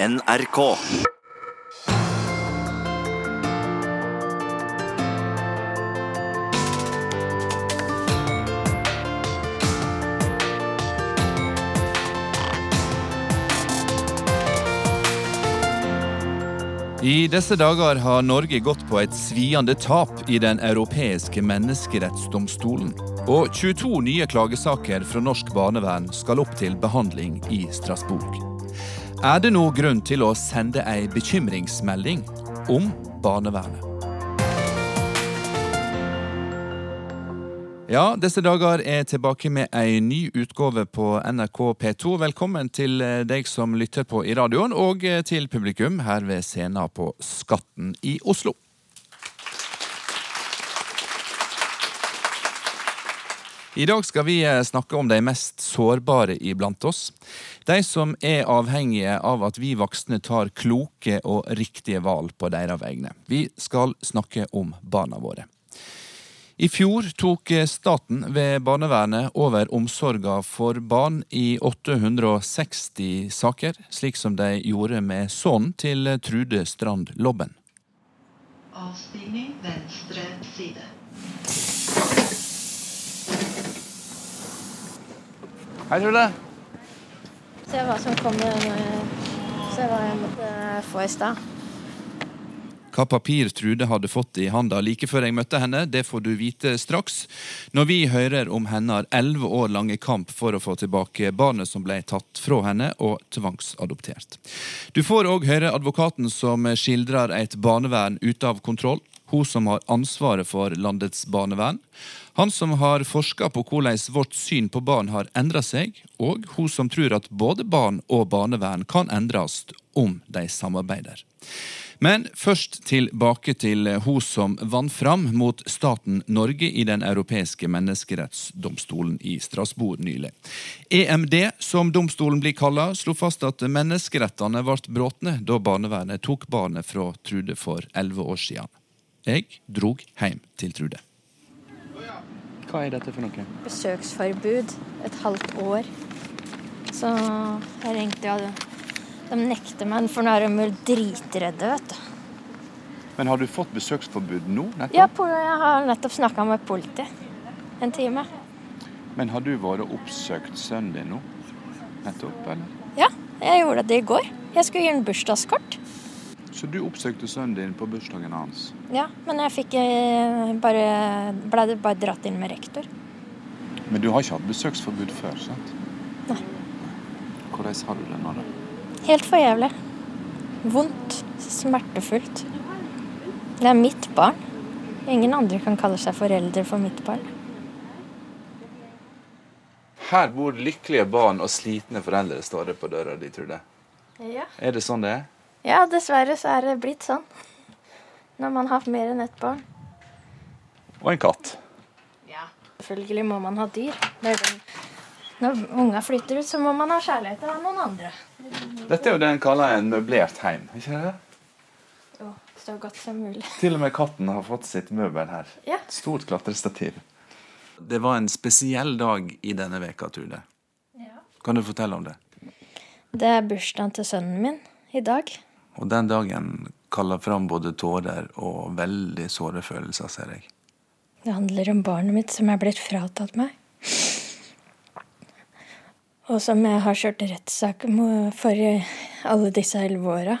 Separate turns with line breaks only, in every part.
NRK.
I disse dager har Norge gått på et sviende tap i Den europeiske menneskerettsdomstolen. Og 22 nye klagesaker fra norsk barnevern skal opp til behandling i Strasbourg. Er det nå grunn til å sende ei bekymringsmelding om barnevernet? Ja, disse dager er tilbake med ei ny utgave på NRK P2. Velkommen til eh, deg som lytter på i radioen, og eh, til publikum her ved scenen på Skatten i Oslo. I dag skal vi eh, snakke om de mest sårbare iblant oss. De som er avhengige av at vi voksne tar kloke og riktige valg på deres vegne. Vi skal snakke om barna våre. I fjor tok staten ved barnevernet over omsorga for barn i 860 saker, slik som de gjorde med sønnen til Trude Strand Lobben.
Avstigning venstre side.
Hei, Trude.
Se hva som kommer. Se hva jeg måtte få i stad.
Hva papir Trude hadde fått i handa like før jeg møtte henne, det får du vite straks, når vi hører om hennes elleve år lange kamp for å få tilbake barnet som ble tatt fra henne og tvangsadoptert. Du får òg høre advokaten som skildrer et barnevern ute av kontroll, hun som har ansvaret for landets barnevern, han som har forska på hvordan vårt syn på barn har endra seg, og hun som tror at både barn og barnevern kan endres om de samarbeider. Men først tilbake til hun som vant fram mot staten Norge i Den europeiske menneskerettsdomstolen i Strasbourg nylig. EMD, som domstolen blir kalla, slo fast at menneskerettene ble bråtne da barnevernet tok barnet fra Trude for elleve år siden. Jeg drog hjem til Trude.
Hva er dette for noe?
Besøksforbud et halvt år. Så jeg ringte jo de nekter meg, for nå er de dritredde, vet du.
Men har du fått besøksforbud nå? nettopp?
Ja, jeg har nettopp snakka med politiet en time.
Men har du vært og oppsøkt sønnen din nå? Nettopp, eller?
Ja, jeg gjorde det i går. Jeg skulle gi ham bursdagskort.
Så du oppsøkte sønnen din på bursdagen hans?
Ja, men jeg fikk eh, bare ble bare dratt inn med rektor.
Men du har ikke hatt besøksforbud før, sant?
Nei.
Hvordan har du det nå, da?
Helt for jævlig. Vondt. Smertefullt. Det er mitt barn. Ingen andre kan kalle seg foreldre for mitt barn.
Her bor lykkelige barn og slitne foreldre, står det på døra di, tror jeg.
Ja.
Er det sånn det er?
Ja, dessverre så er det blitt sånn. Når man har mer enn ett barn.
Og en katt.
Ja. Selvfølgelig må man ha dyr. Når unga flytter ut, så må man ha kjærlighet til noen andre.
Dette er jo det en kaller en møblert heim. ikke det?
Jo, så godt som mulig.
Til og med katten har fått sitt møbel her.
Ja.
Stort klatrestativ. Det var en spesiell dag i denne veka, Trude.
Ja.
Kan du fortelle om det?
Det er bursdagen til sønnen min i dag.
Og den dagen kaller fram både tårer og veldig såre følelser, ser jeg.
Det handler om barnet mitt som er blitt fratatt meg. Og som jeg har kjørt rettssak for alle disse elleve åra.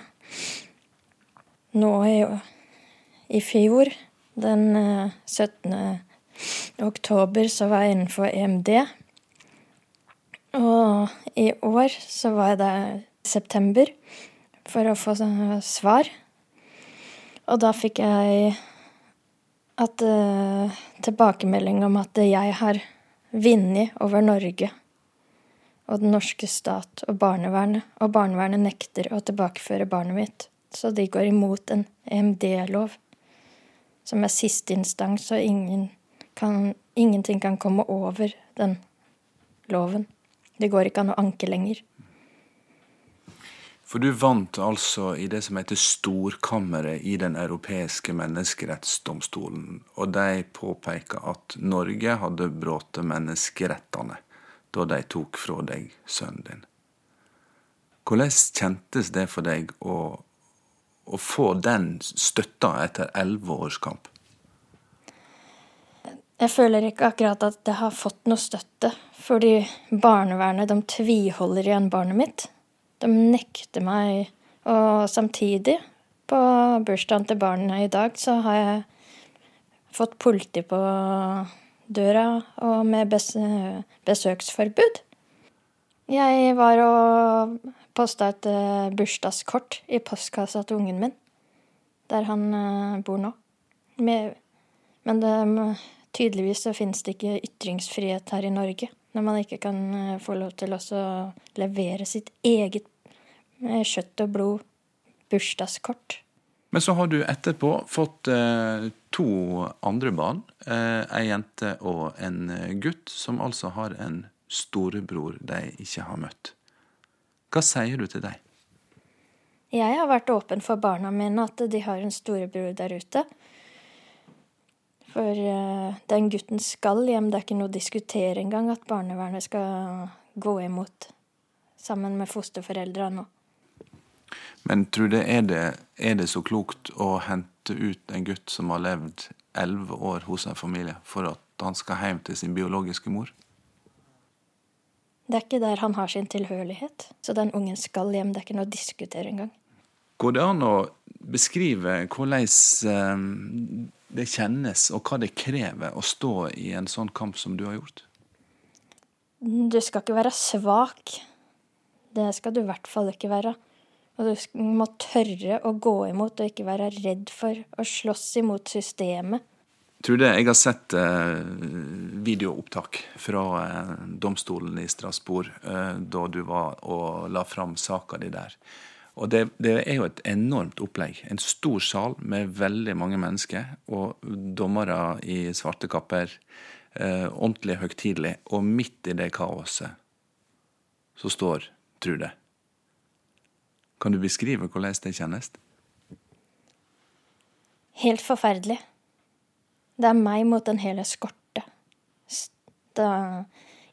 Nå i, i fjor, den 17. Eh, oktober, så var jeg innenfor EMD. Og i år så var jeg der i september for å få svar. Og da fikk jeg at, uh, tilbakemelding om at jeg har vunnet over Norge og den norske stat og barnevernet, og barnevernet nekter å tilbakeføre barnet mitt. Så de går imot en EMD-lov, som er siste instans, og ingen kan, ingenting kan komme over den loven. Det går ikke an å anke lenger.
For du vant altså i det som heter Storkammeret i Den europeiske menneskerettsdomstolen, og de påpeker at Norge hadde brutt menneskerettene da de tok fra deg sønnen din.
Hvordan kjentes det for deg å, å få den støtta etter elleve års kamp?
Jeg føler ikke akkurat at jeg har fått noe støtte, fordi barnevernet de tviholder igjen barnet mitt. De nekter meg, og samtidig, på bursdagen til barna i dag, så har jeg fått politi på døra og med bes besøksforbud. Jeg var og posta et eh, bursdagskort i postkassa til ungen min, der han eh, bor nå. Men det Tydeligvis så finnes det ikke ytringsfrihet her i Norge. Når man ikke kan eh, få lov til å levere sitt eget eh, kjøtt og blod bursdagskort.
Men så har du etterpå fått eh, to andre barn. Eh, ei jente og en eh, gutt, som altså har en storebror de ikke har møtt. Hva sier du til dem?
Jeg har vært åpen for barna mine at de har en storebror der ute. For uh, den gutten skal hjem. Det er ikke noe å diskutere engang at barnevernet skal gå imot sammen med fosterforeldrene nå.
Men tror du er det, er det så klokt å hente ut en gutt som har levd elleve år hos en familie, for at han skal hjem til sin biologiske mor?
Det er ikke der han har sin tilhørighet. Så den ungen skal hjem. Det er ikke noe å diskutere engang.
Går det an å beskrive hvordan eh, det kjennes, og hva det krever å stå i en sånn kamp som du har gjort?
Du skal ikke være svak. Det skal du i hvert fall ikke være. Og du må tørre å gå imot og ikke være redd for å slåss imot systemet.
Trude, jeg har sett eh, videoopptak fra eh, domstolen i Strasbourg eh, da du var og la fram saka di der. Og det, det, er jo et enormt opplegg. En stor sal med veldig mange mennesker, og dommere i svarte kapper. Eh, ordentlig høytidelig. Og midt i det kaoset så står Trude. Kan du beskrive hvordan det kjennes?
Helt forferdelig. Det er meg mot en hel eskorte.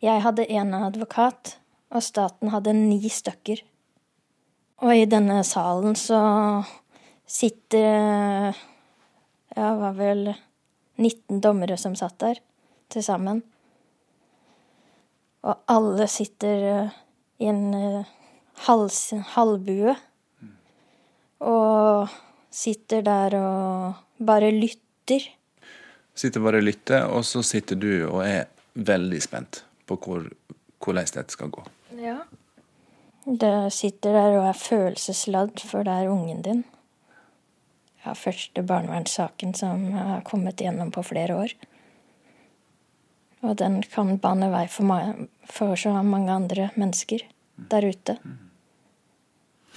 Jeg hadde én advokat, og staten hadde ni stykker. Og i denne salen så sitter Ja, det var vel 19 dommere som satt der til sammen. Og alle sitter eh, i en eh, hals, halvbue. Og sitter der og bare lytter.
Sitter bare og lytter, og så sitter du og er veldig spent på hvor, hvordan dette skal gå.
Ja. Det sitter der og er følelsesladd, for det er ungen din. Ja, første barnevernssaken som har kommet gjennom på flere år. Og den kan bane vei for, for så mange andre mennesker der ute.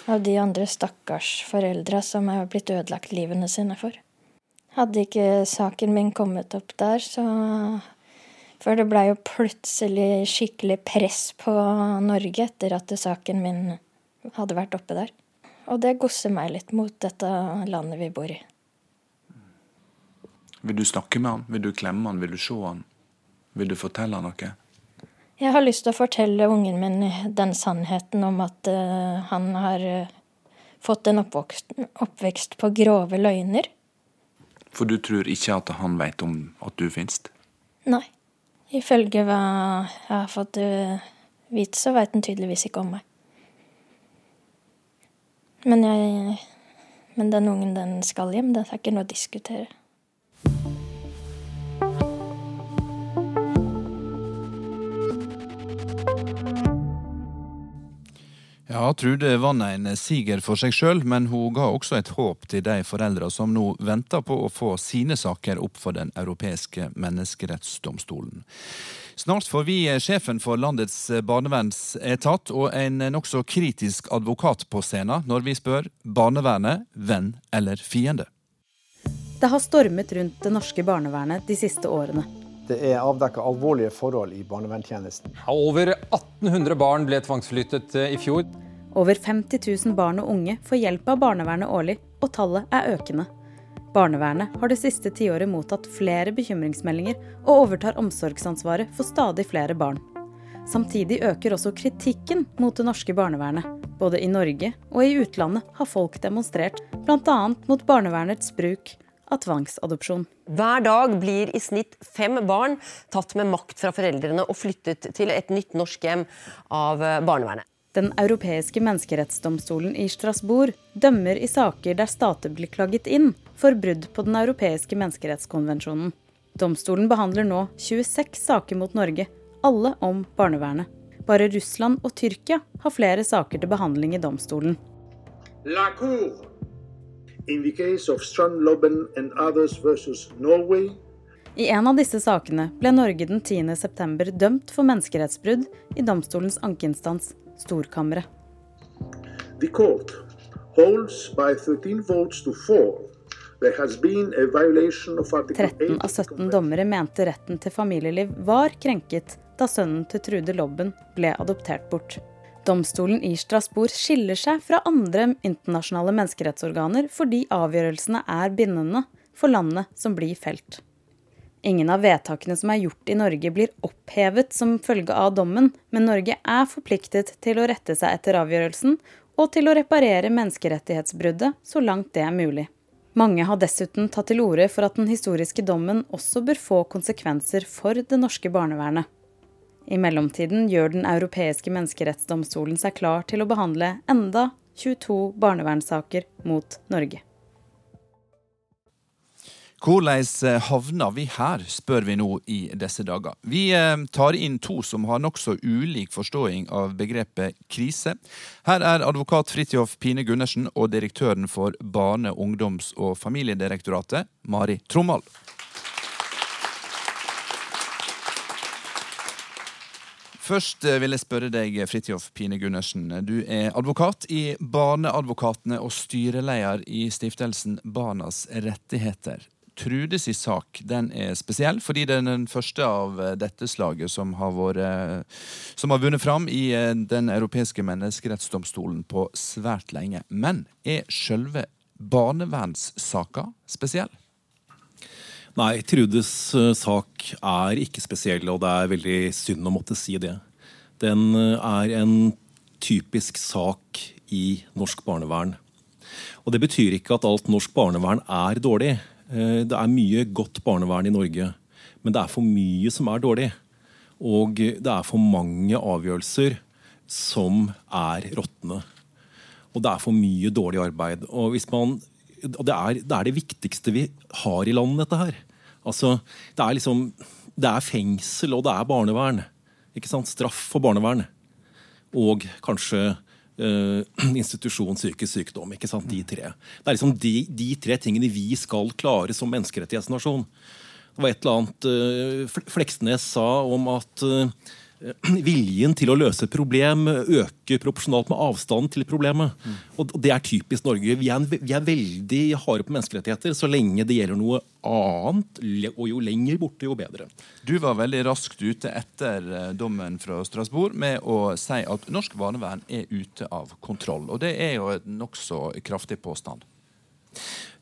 Av de andre stakkars foreldra som jeg har blitt ødelagt livene sine for. Hadde ikke saken min kommet opp der, så for det blei jo plutselig skikkelig press på Norge etter at saken min hadde vært oppe der. Og det gosser meg litt mot dette landet vi bor i.
Vil du snakke med han? Vil du klemme han? Vil du se han? Vil du fortelle han noe?
Jeg har lyst til å fortelle ungen min den sannheten om at uh, han har uh, fått en oppvokst, oppvekst på grove løgner.
For du tror ikke at han veit om at du finnes?
Nei. Ifølge hva jeg har fått eh, vite, så veit den tydeligvis ikke om meg. Men jeg Men den ungen, den skal hjem. Det er ikke noe å diskutere.
Ja, Trude vant en siger for seg sjøl, men hun ga også et håp til de foreldra som nå venter på å få sine saker opp for Den europeiske menneskerettsdomstolen. Snart får vi sjefen for landets barnevernsetat og en nokså kritisk advokat på scenen når vi spør barnevernet venn eller fiende.
Det har stormet rundt det norske barnevernet de siste årene.
Det er avdekka alvorlige forhold i barnevernstjenesten.
Over 1800 barn ble tvangsflyttet eh, i fjor.
Over 50 000 barn og unge får hjelp av barnevernet årlig, og tallet er økende. Barnevernet har det siste tiåret mottatt flere bekymringsmeldinger og overtar omsorgsansvaret for stadig flere barn. Samtidig øker også kritikken mot det norske barnevernet. Både i Norge og i utlandet har folk demonstrert, bl.a. mot barnevernets bruk av tvangsadopsjon.
Hver dag blir i snitt fem barn tatt med makt fra foreldrene og flyttet til et nytt norsk hjem av barnevernet.
Den europeiske menneskerettsdomstolen i Strasbourg dømmer i saker der stater blir klaget inn for brudd på Den europeiske menneskerettskonvensjonen. Domstolen behandler nå 26 saker mot Norge, alle om barnevernet. Bare Russland og Tyrkia har flere saker til behandling i domstolen.
La Cour. In the case of and others versus Norway,
I en av disse sakene ble Norge den 10.9 dømt for menneskerettsbrudd i domstolens ankeinstans, Storkammeret.
the court holds by 13 votes to 4 there has been a violation of Article
13 av 17 dommere mente retten til familieliv var krenket da sønnen til Trude Lobben ble adoptert bort. Domstolen i Strasbourg skiller seg fra andre internasjonale menneskerettsorganer fordi avgjørelsene er bindende for landet som blir felt. Ingen av vedtakene som er gjort i Norge blir opphevet som følge av dommen, men Norge er forpliktet til å rette seg etter avgjørelsen og til å reparere menneskerettighetsbruddet så langt det er mulig. Mange har dessuten tatt til orde for at den historiske dommen også bør få konsekvenser for det norske barnevernet. I mellomtiden gjør Den europeiske menneskerettsdomstolen seg klar til å behandle enda 22 barnevernssaker mot Norge.
Hvordan eh, havner vi her, spør vi nå i disse dager. Vi eh, tar inn to som har nokså ulik forståing av begrepet krise. Her er advokat Fridtjof Pine Gundersen og direktøren for Barne-, ungdoms- og familiedirektoratet, Mari Trommal. Først eh, vil jeg spørre deg, Fridtjof Pine Gundersen. Du er advokat i Barneadvokatene og styreleder i stiftelsen Barnas rettigheter. Trudes sak den er spesiell, fordi det er den første av eh, dette slaget som har, vært, som har vunnet fram i eh, Den europeiske menneskerettsdomstolen på svært lenge. Men er selve barnevernssaka spesiell?
Nei, Trudes eh, sak er ikke spesiell, og det er veldig synd å måtte si det. Den eh, er en typisk sak i norsk barnevern. Og det betyr ikke at alt norsk barnevern er dårlig. Eh, Det er mye godt barnevern i Norge, men det er for mye som er dårlig. Og det er for mange avgjørelser som er råtne. Og det er for mye dårlig arbeid. Og, man, det, er, det er det viktigste vi har i landet, dette her. Altså, det er liksom Det er fengsel, og det er barnevern. Ikke sant? Straff for barnevern. Og kanskje eh, institusjon, psykisk sykdom. ikke sant? De tre. Det er liksom de, de tre tingene vi skal klare som menneskerettighetsnasjon. Det var et eller annet uh, Fleksnes sa om at eh, viljen til å løse et problem øker proporsjonalt med avstanden til problemet. Og det er typisk Norge. Vi er, vi er veldig harde på menneskerettigheter så lenge det gjelder noe annet. Og jo lenger borte, jo bedre.
Du var veldig raskt ute etter eh, dommen fra Strasbourg med å si at norsk barnevern er ute av kontroll. Og det er jo en nokså kraftig påstand.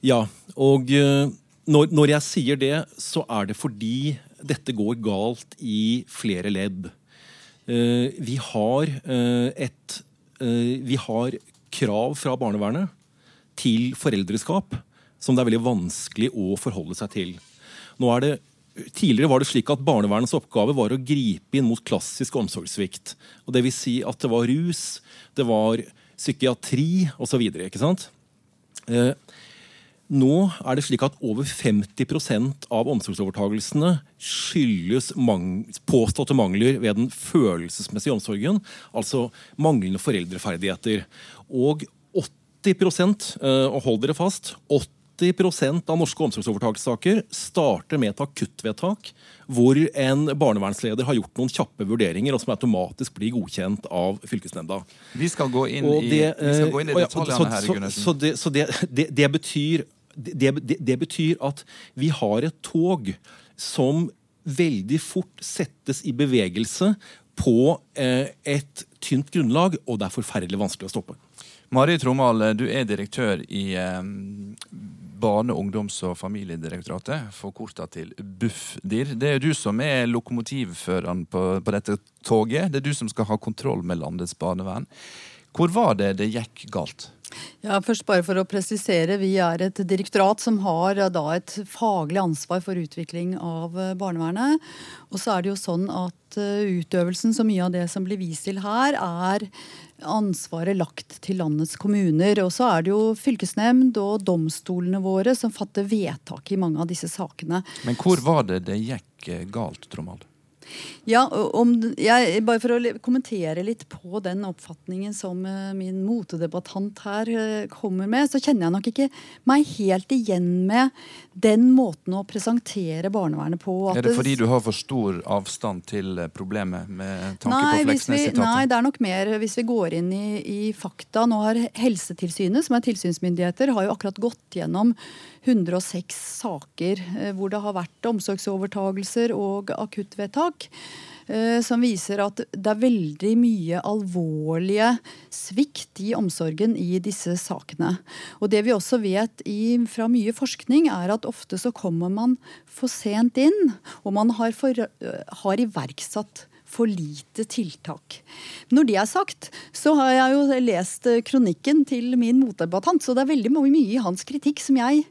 Ja, og eh, når, når jeg sier det, så er det fordi dette går galt i flere ledd. Eh, vi har eh, et eh, Vi har krav fra barnevernet til foreldreskap som det er veldig vanskelig å forholde seg til. Nå er det Tidligere var det slik at Barnevernets oppgave var å gripe inn mot klassisk omsorgssvikt. Og det vil si at det var rus, det var psykiatri osv. Eh, nå er det slik at over 50% av omsorgsovertagelsene skyldes mang påståtte mangler ved den følelsesmessige omsorgen, altså manglende foreldreferdigheter. Og 80 eh, og hold dere fast, 80% av norske omsorgsovertakelsessaker starter med et akuttvedtak hvor en barnevernsleder har gjort noen kjappe vurderinger og som automatisk blir godkjent av fylkesnemnda.
Vi skal gå inn i,
det,
vi skal gå inn i
eh, og ja,
detaljene
så-
her,
så- Så, det, så det, det, det betyr det, det, det betyr at vi har et tog som veldig fort settes i bevegelse på eh, et tynt grunnlag, og det er forferdelig vanskelig å stoppe.
Mari Tromal, du er direktør i eh, Barne-, ungdoms- og familiedirektoratet, forkorta til Bufdir. Det er du som er lokomotivføreren på, på dette toget. Det er du som skal ha kontroll med landets barnevern. Hvor var det det gikk galt?
Ja, først bare for å presisere, Vi er et direktorat som har da et faglig ansvar for utvikling av barnevernet. Og så er det jo sånn at utøvelsen, så mye av det som blir vist til her, er ansvaret lagt til landets kommuner. Og så er det jo fylkesnemnd og domstolene våre som fatter vedtak i mange av disse sakene.
Men hvor var det det gikk galt, Tromald?
Ja, om, jeg, Bare for å kommentere litt på den oppfatningen som uh, min motedebattant her uh, kommer med, så kjenner jeg nok ikke meg helt igjen med den måten å presentere barnevernet på.
er det fordi du har for stor avstand til eh, problemet med tanke
nei,
på Fleksnes-sitatet?
Nei, det er nok mer hvis vi går inn i, i fakta. Nå har Helsetilsynet, som er tilsynsmyndigheter, har jo akkurat gått gjennom 106 saker eh, hvor det har vært omsorgsovertagelser og akuttvedtak. Eh, som viser at det er veldig mye alvorlige svikt i omsorgen i disse sakene. Og det vi også vet i, fra mye forskning, er at ofte så kommer man for sent inn. Og man har, for, eh, har iverksatt for lite tiltak. Når det er sagt, så har jeg jo lest kronikken til min motdebattant, så det er veldig mye i hans kritikk som jeg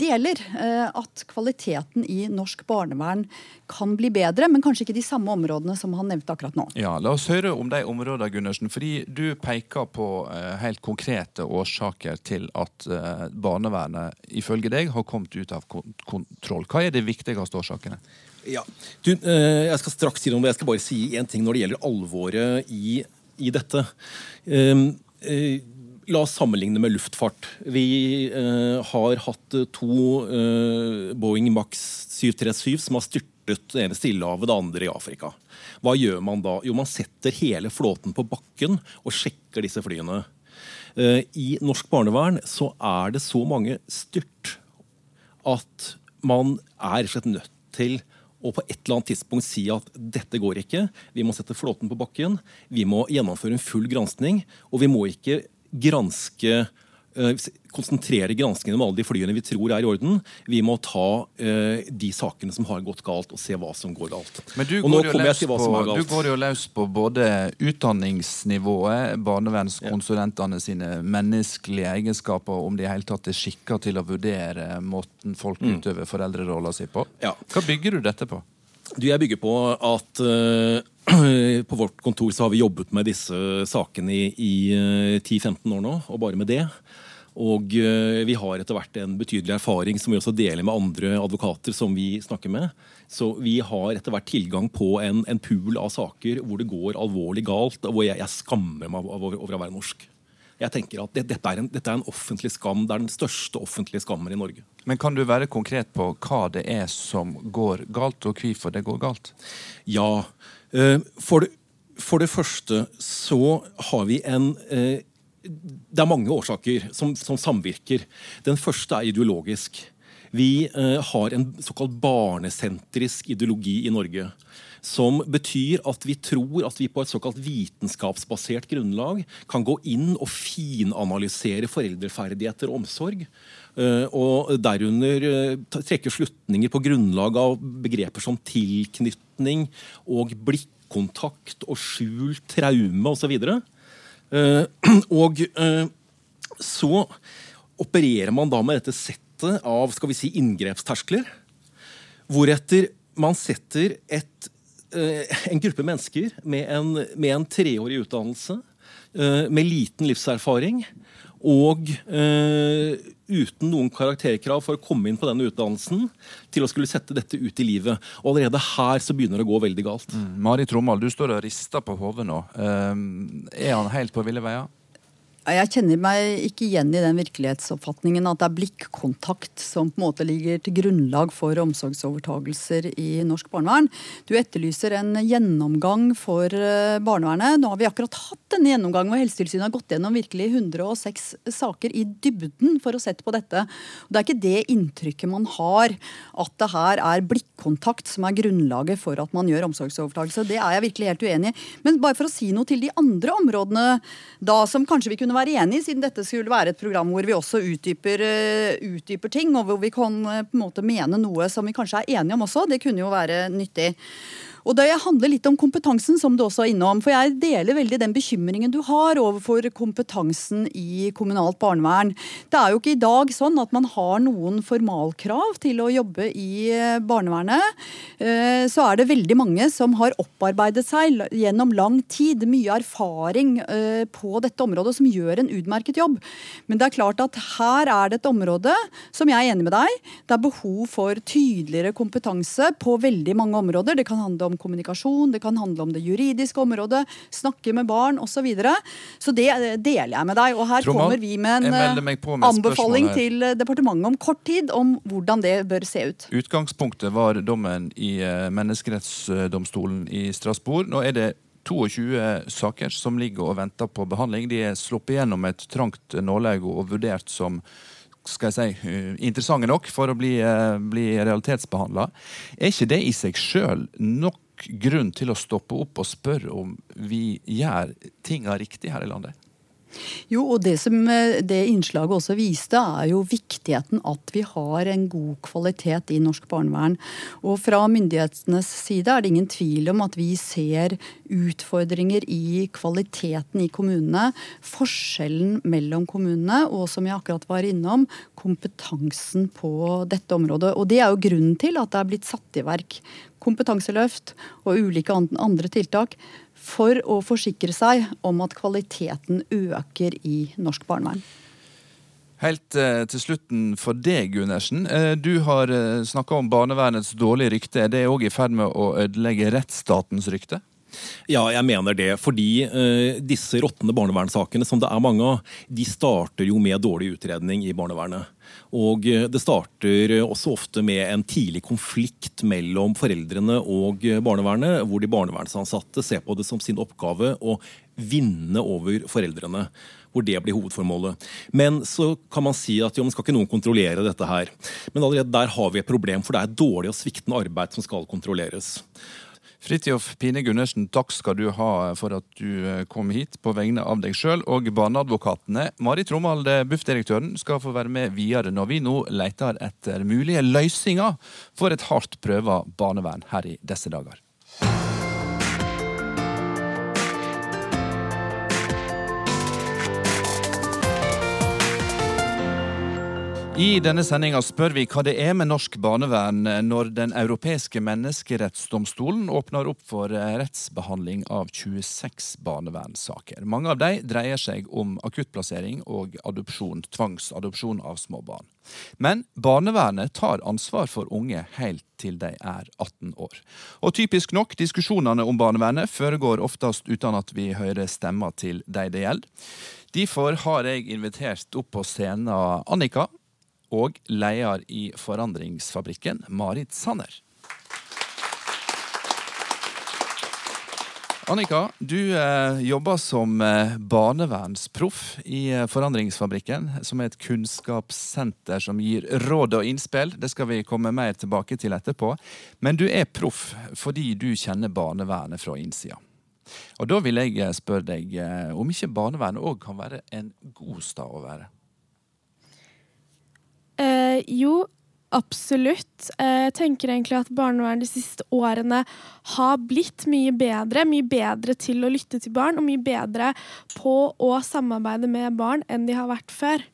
deler eh, at kvaliteten i norsk barnevern kan bli bedre, men kanskje ikke de samme områdene som han nevnte akkurat nå.
Ja, La oss høre om de områdene, Gundersen. Fordi du peker på uh, helt konkrete årsaker til at uh, barnevernet ifølge deg har kommet ut av kontroll. Hva er de viktigste årsakene?
Ja, du, uh, Jeg skal straks si noe, men jeg skal bare si én ting når det gjelder alvoret i, i dette. Um, La oss sammenligne med luftfart. Vi eh, har hatt eh, to eh, Boeing Max 737 som har styrtet det ene Stillehavet, det andre i Afrika. Hva gjør man da? Jo, man setter hele flåten på bakken og sjekker disse flyene. Eh, I norsk barnevern så er det så mange styrt at man er slett nødt til og på et eller annet tidspunkt si at dette går ikke. Vi må sette flåten på bakken. Vi må gjennomføre en full granskning. Og vi må ikke granske eh, konsentrere granskingen om alle de flyene vi tror er i orden. Vi må ta uh, de sakene som har gått galt, og se hva som går galt.
Men du går, jo løs, på, du går jo løs på både utdanningsnivået, barnevernskonsulentene sine menneskelige egenskaper, om de i hele tatt er skikka til å vurdere måten folk mm. utøver foreldrerolla si på.
Ja.
Hva bygger du dette på?
Du, Jeg bygger på at uh, på vårt kontor så har vi jobbet med disse sakene i, i 10-15 uh, år nå, og bare med det. Og uh, vi har etter hvert en betydelig erfaring som vi også deler med andre advokater som vi snakker med. Så vi har etter hvert tilgang på en, en pool av saker hvor det går alvorlig galt, og hvor jeg, jeg skammer meg over, over å være norsk. Jeg tenker at det, dette, er en, dette, er en, offentlig skam. Det er den største offentlige skammen i Norge.
Men Kan du være konkret på hva det er som går galt, og hvorfor det går galt?
Ja. Eh, for det, for det første så har vi en eh, Det er mange årsaker som, som samvirker. Den første er ideologisk. Vi eh, har en såkalt barnesentrisk ideologi i Norge som betyr at vi tror at vi på et såkalt vitenskapsbasert grunnlag kan gå inn og finanalysere foreldreferdigheter og omsorg. Eh, og derunder eh, trekke slutninger på grunnlag av begreper som tilknytning og blikkontakt og skjult traume osv. Og, eh, så opererer man da med dette settet av skal vi si, inngrepsterskler. Hvoretter man setter et en gruppe mennesker med en, med en treårig utdannelse, med liten livserfaring og eh, uten noen karakterkrav for å komme inn på denne utdannelsen, til å skulle sette dette ut i livet. Og Allerede her så begynner det å gå veldig galt.
Mm. Mari Trommal, du står og rister på hodet nå. Uh, er han helt på ville veier?
Jeg kjenner meg ikke igjen i den virkelighetsoppfatningen at det er blikkontakt som på en måte ligger til grunnlag for omsorgsovertagelser i norsk barnevern. Du etterlyser en gjennomgang for eh, barnevernet. Nå har vi akkurat hatt hatt en gjennomgang hvor Helsetilsynet har gått gjennom virkelig 106 saker i dybden for å sette på dette. Det er ikke det inntrykket man har, at det her er blikkontakt som er grunnlaget for at man gjør omsorgsovertakelse. Det er jeg virkelig helt uenig i. Men bare for å si noe til de andre områdene da som kanskje vi kunne være enig i, siden dette skulle være et program hvor vi også utdyper, uh, utdyper ting, og hvor vi kan uh, på en måte mene noe som vi kanskje er enige om også. Det kunne jo være nyttig. Og Det handler litt om kompetansen, som du også er innom. For jeg deler veldig den bekymringen du har overfor kompetansen i kommunalt barnevern. Det er jo ikke i dag sånn at man har noen formalkrav til å jobbe i eh, barnevernet. Eh, så er det veldig mange som har opparbeidet seg gjennom lang tid mye erfaring eh, på dette området, som gjør en utmerket jobb. Men det er klart at her er det et område som jeg er enig med deg. Det er behov for tydeligere kompetanse på veldig mange områder. Det kan handle om om kommunikasjon, det kan handle om det juridiske området, snakke med barn osv. Så, videre. så det deler jeg med deg. Og her
Troman,
kommer vi med en eh, med anbefaling til eh, departementet om kort tid om hvordan det bør se ut.
Utgangspunktet var dommen i eh, menneskerettsdomstolen i Strasbourg. Nå er det 22 saker som ligger og venter på behandling. De er sluppet gjennom et trangt nåløye og vurdert som skal jeg si, interessante nok for å bli, bli realitetsbehandla. Er ikke det i seg sjøl nok grunn til å stoppe opp og spørre om vi gjør tinga riktig her i landet?
Jo, og det som eh, det innslaget også viste, er jo viktigheten at vi har en god kvalitet i norsk barnevern. Og fra myndighetenes side er det ingen tvil om at vi ser utfordringer i kvaliteten i kommunene. Forskjellen mellom kommunene, og som jeg akkurat var innom, kompetansen på dette området. Og det er jo grunnen til at det er blitt satt i verk kompetanseløft og ulike andre tiltak for å forsikre seg om at kvaliteten øker i norsk barnevern.
Helt eh, til slutten for deg, Gundersen. Eh, du har eh, snakka om barnevernets dårlige rykte. Er det òg i ferd med å ødelegge rettsstatens rykte?
Ja, jeg mener det. Fordi uh, disse råtne barnevernssakene, som det er mange av, de starter jo med dårlig utredning i barnevernet. Og det starter også ofte med en tidlig konflikt mellom foreldrene og barnevernet, hvor de barnevernsansatte ser på det som sin oppgave å vinne over foreldrene hvor det blir hovedformålet. Men så kan man si at jo, men skal ikke noen kontrollere dette her. Men allerede der har vi et problem, for det er dårlig og sviktende arbeid som skal kontrolleres.
Fridtjof Pine Gundersen, takk skal du ha for at du eh, kom hit på vegne av deg sjøl og barneadvokatene. Mari Tromalde, BUF-direktøren, skal få være med videre når vi nå leter etter mulige løsninger for et hardt prøva barnevern her i disse dager. I denne sendinga spør vi hva det er med norsk barnevern når Den europeiske menneskerettsdomstolen åpner opp for rettsbehandling av 26 barnevernssaker. Mange av de dreier seg om akuttplassering og adopsjon, tvangsadopsjon av små barn. Men barnevernet tar ansvar for unge helt til de er 18 år. Og typisk nok, diskusjonene om barnevernet foregår oftest uten at vi hører stemmer til de det gjelder. Derfor har jeg invitert opp på scenen Annika, og leder i Forandringsfabrikken, Marit Sanner. Annika, du eh, jobber som eh, barnevernsproff i eh, Forandringsfabrikken, som er et kunnskapssenter som gir råd og innspill. Det skal vi komme mer tilbake til etterpå. Men du er proff fordi du kjenner barnevernet fra innsida. Og da vil jeg eh, spørre deg om ikke barnevernet òg kan være en god stad å være?
Eh, jo, absolutt. Eh, jeg tenker egentlig at barnevernet de siste årene har blitt mye bedre. Mye bedre til å lytte til barn, og mye bedre på å samarbeide med barn enn de har vært før.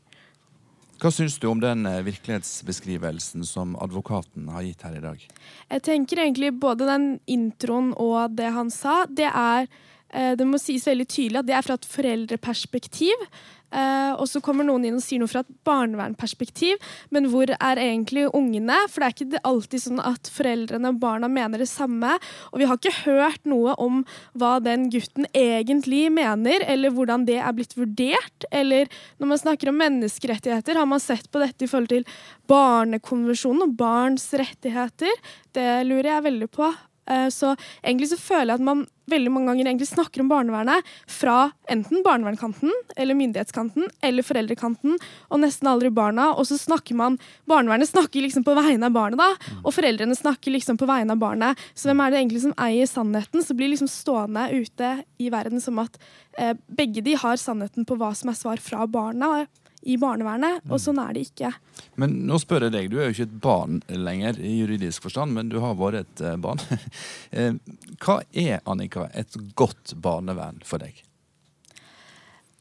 Hva syns du om den eh, virkelighetsbeskrivelsen som advokaten har gitt her i dag?
Jeg tenker egentlig både den introen og det han sa, det er eh, det må sies veldig tydelig at det er fra et foreldreperspektiv. Uh, og så kommer noen inn og sier noe fra et barnevernperspektiv, men hvor er egentlig ungene? For det er ikke alltid sånn at foreldrene og barna mener det samme. Og vi har ikke hørt noe om hva den gutten egentlig mener, eller hvordan det er blitt vurdert. Eller når man snakker om menneskerettigheter, har man sett på dette i forhold til barnekonvensjonen og barns rettigheter? Det lurer jeg veldig på. Eh, Så egentlig så føler jeg at man veldig mange ganger egentlig snakker om barnevernet fra enten barnevernkanten eller myndighetskanten eller foreldrekanten, og nesten aldri barna. Og så snakker man Barnevernet snakker liksom på vegne av barnet, da, og foreldrene snakker liksom på vegne av barnet. Så hvem er det egentlig som eier sannheten? Så blir liksom stående ute i verden som at eh, begge de har sannheten på hva som er svar fra barna i barnevernet, og sånn er det ikke.
Men nå spør jeg deg, du er jo ikke et barn lenger i juridisk forstand, men du har vært et eh, barn. Eh, Hva er, Annika, et godt barnevern for deg?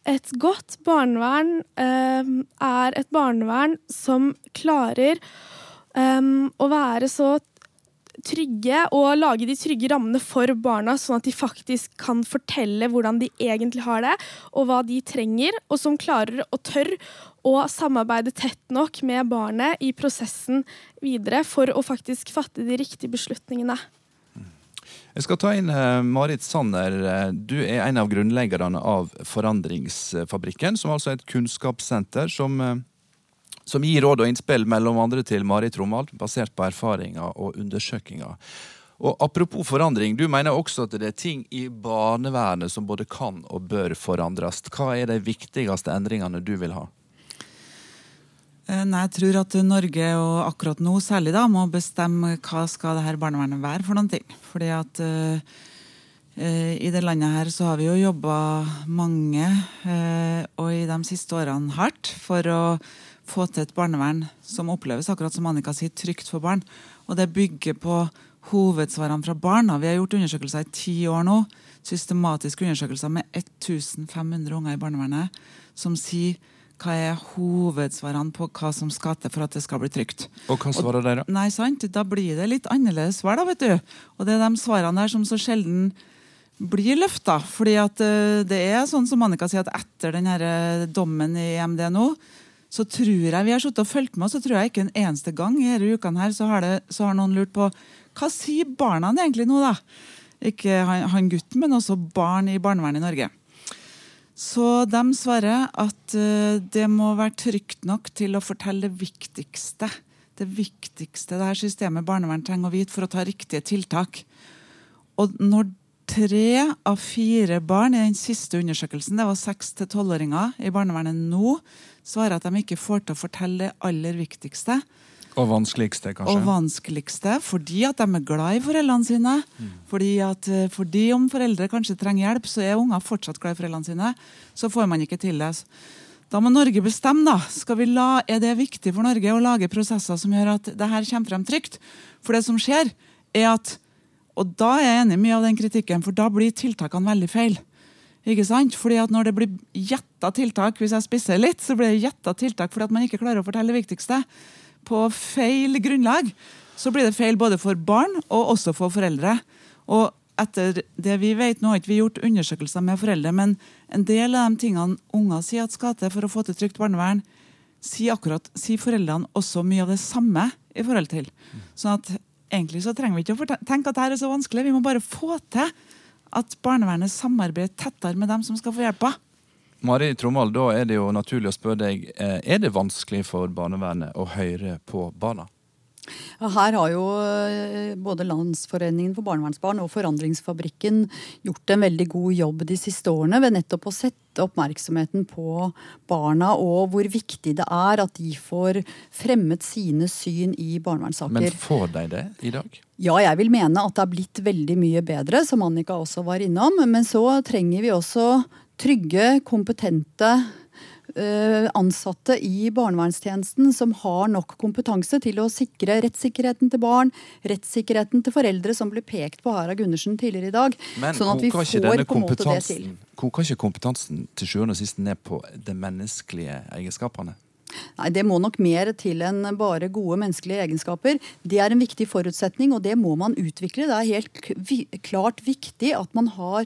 Et godt barnevern eh, er et barnevern som klarer eh, å være så trygge og lage de trygge rammene for barna, sånn at de faktisk kan fortelle hvordan de egentlig har det, og hva de trenger, og som klarer og tør å samarbeide tett nok med barnet i prosessen videre for å faktisk fatte de riktige beslutningene.
Jeg skal ta inn eh, Marit Sanner. Du er en av grunnleggerne av Forandringsfabrikken, som altså er et kunnskapssenter som, eh, som gir råd og innspill mellom andre til Marit Romald, basert på erfaringer og undersøkelser. Og Apropos forandring, du mener også at det er ting i barnevernet som både kan og bør forandres. Hva er de viktigste endringene du vil ha?
Eh, Nei, jeg tror at Norge, og akkurat nå særlig, da, må bestemme hva skal det her barnevernet være for noen ting. Fordi at eh, i det landet her så har vi jo jobba mange, uh, og i de siste årene hardt, for å få til et barnevern som oppleves, akkurat som Annika sier, trygt for barn. Og det bygger på hovedsvarene fra barna. Vi har gjort undersøkelser i ti år nå. Systematiske undersøkelser med 1500 unger i barnevernet som sier hva er hovedsvarene på hva som skal til for at det skal bli trygt.
Og hva svarer dere?
Nei, sant? Da blir det litt annerledes svar, da, vet du. Og det er de svarene der som så sjelden blir løfta. Fordi at eh, det er sånn som Annika sier, at etter den eh, dommen i EMD nå, så tror jeg vi har og fulgt med, så tror jeg ikke en eneste gang i disse ukene her, så har, det, så har noen lurt på hva sier barna egentlig nå, da? Ikke han, han gutten, men også barn i barnevernet i Norge. Så de svarer at eh, det må være trygt nok til å fortelle det viktigste. Det viktigste det her systemet barnevern trenger å vite for å ta riktige tiltak. Og når tre av fire barn i den siste undersøkelsen, det var seks til tolvåringer i barnevernet nå, svarer at de ikke får til å fortelle det aller viktigste.
Og vanskeligste, kanskje?
Og vanskeligste fordi at de er glad i foreldrene sine. Fordi, at, eh, fordi om foreldre kanskje trenger hjelp, så er unger fortsatt glad i foreldrene sine. Så får man ikke til det. Da må Norge bestemme. da. Skal vi la, Er det viktig for Norge å lage prosesser som gjør at det her kommer frem trygt? For det som skjer, er at Og da er jeg enig i mye av den kritikken, for da blir tiltakene veldig feil. Ikke sant? Fordi at Når det blir gjetta tiltak, hvis jeg spisser litt, så blir det gjetta tiltak fordi at man ikke klarer å fortelle det viktigste på feil grunnlag, så blir det feil både for barn og også for foreldre. Og etter det vi vet, Nå har ikke vi gjort undersøkelser med foreldre, men en del av de tingene unger sier at skal til for å få til trygt barnevern, sier akkurat, sier foreldrene også mye av det samme i forhold til. Sånn at egentlig så trenger vi ikke å tenke at dette er så vanskelig. Vi må bare få til at barnevernet samarbeider tettere med dem som skal få hjelpa.
Mari Trommald, da er det jo naturlig å spørre deg, eh, er det vanskelig for barnevernet å høre på barna?
Ja, Her har jo eh, både Landsforeningen for barnevernsbarn og Forandringsfabrikken gjort en veldig god jobb de siste årene ved nettopp å sette oppmerksomheten på barna og hvor viktig det er at de får fremmet sine syn i barnevernssaker.
Men får de det i dag?
Ja, jeg vil mene at det har blitt veldig mye bedre, som Annika også var innom. Men så trenger vi også trygge, kompetente eh, ansatte i barnevernstjenesten som har nok kompetanse til å sikre rettssikkerheten til barn, rettssikkerheten til foreldre, som ble pekt på her av Gundersen tidligere i dag.
Men
sånn at vi får på en måte det til.
koker ikke kompetansen til sjuende og sist ned på de menneskelige egenskapene?
Nei, Det må nok mer til enn bare gode menneskelige egenskaper. Det er en viktig forutsetning, og det må man utvikle. Det er helt klart viktig at man har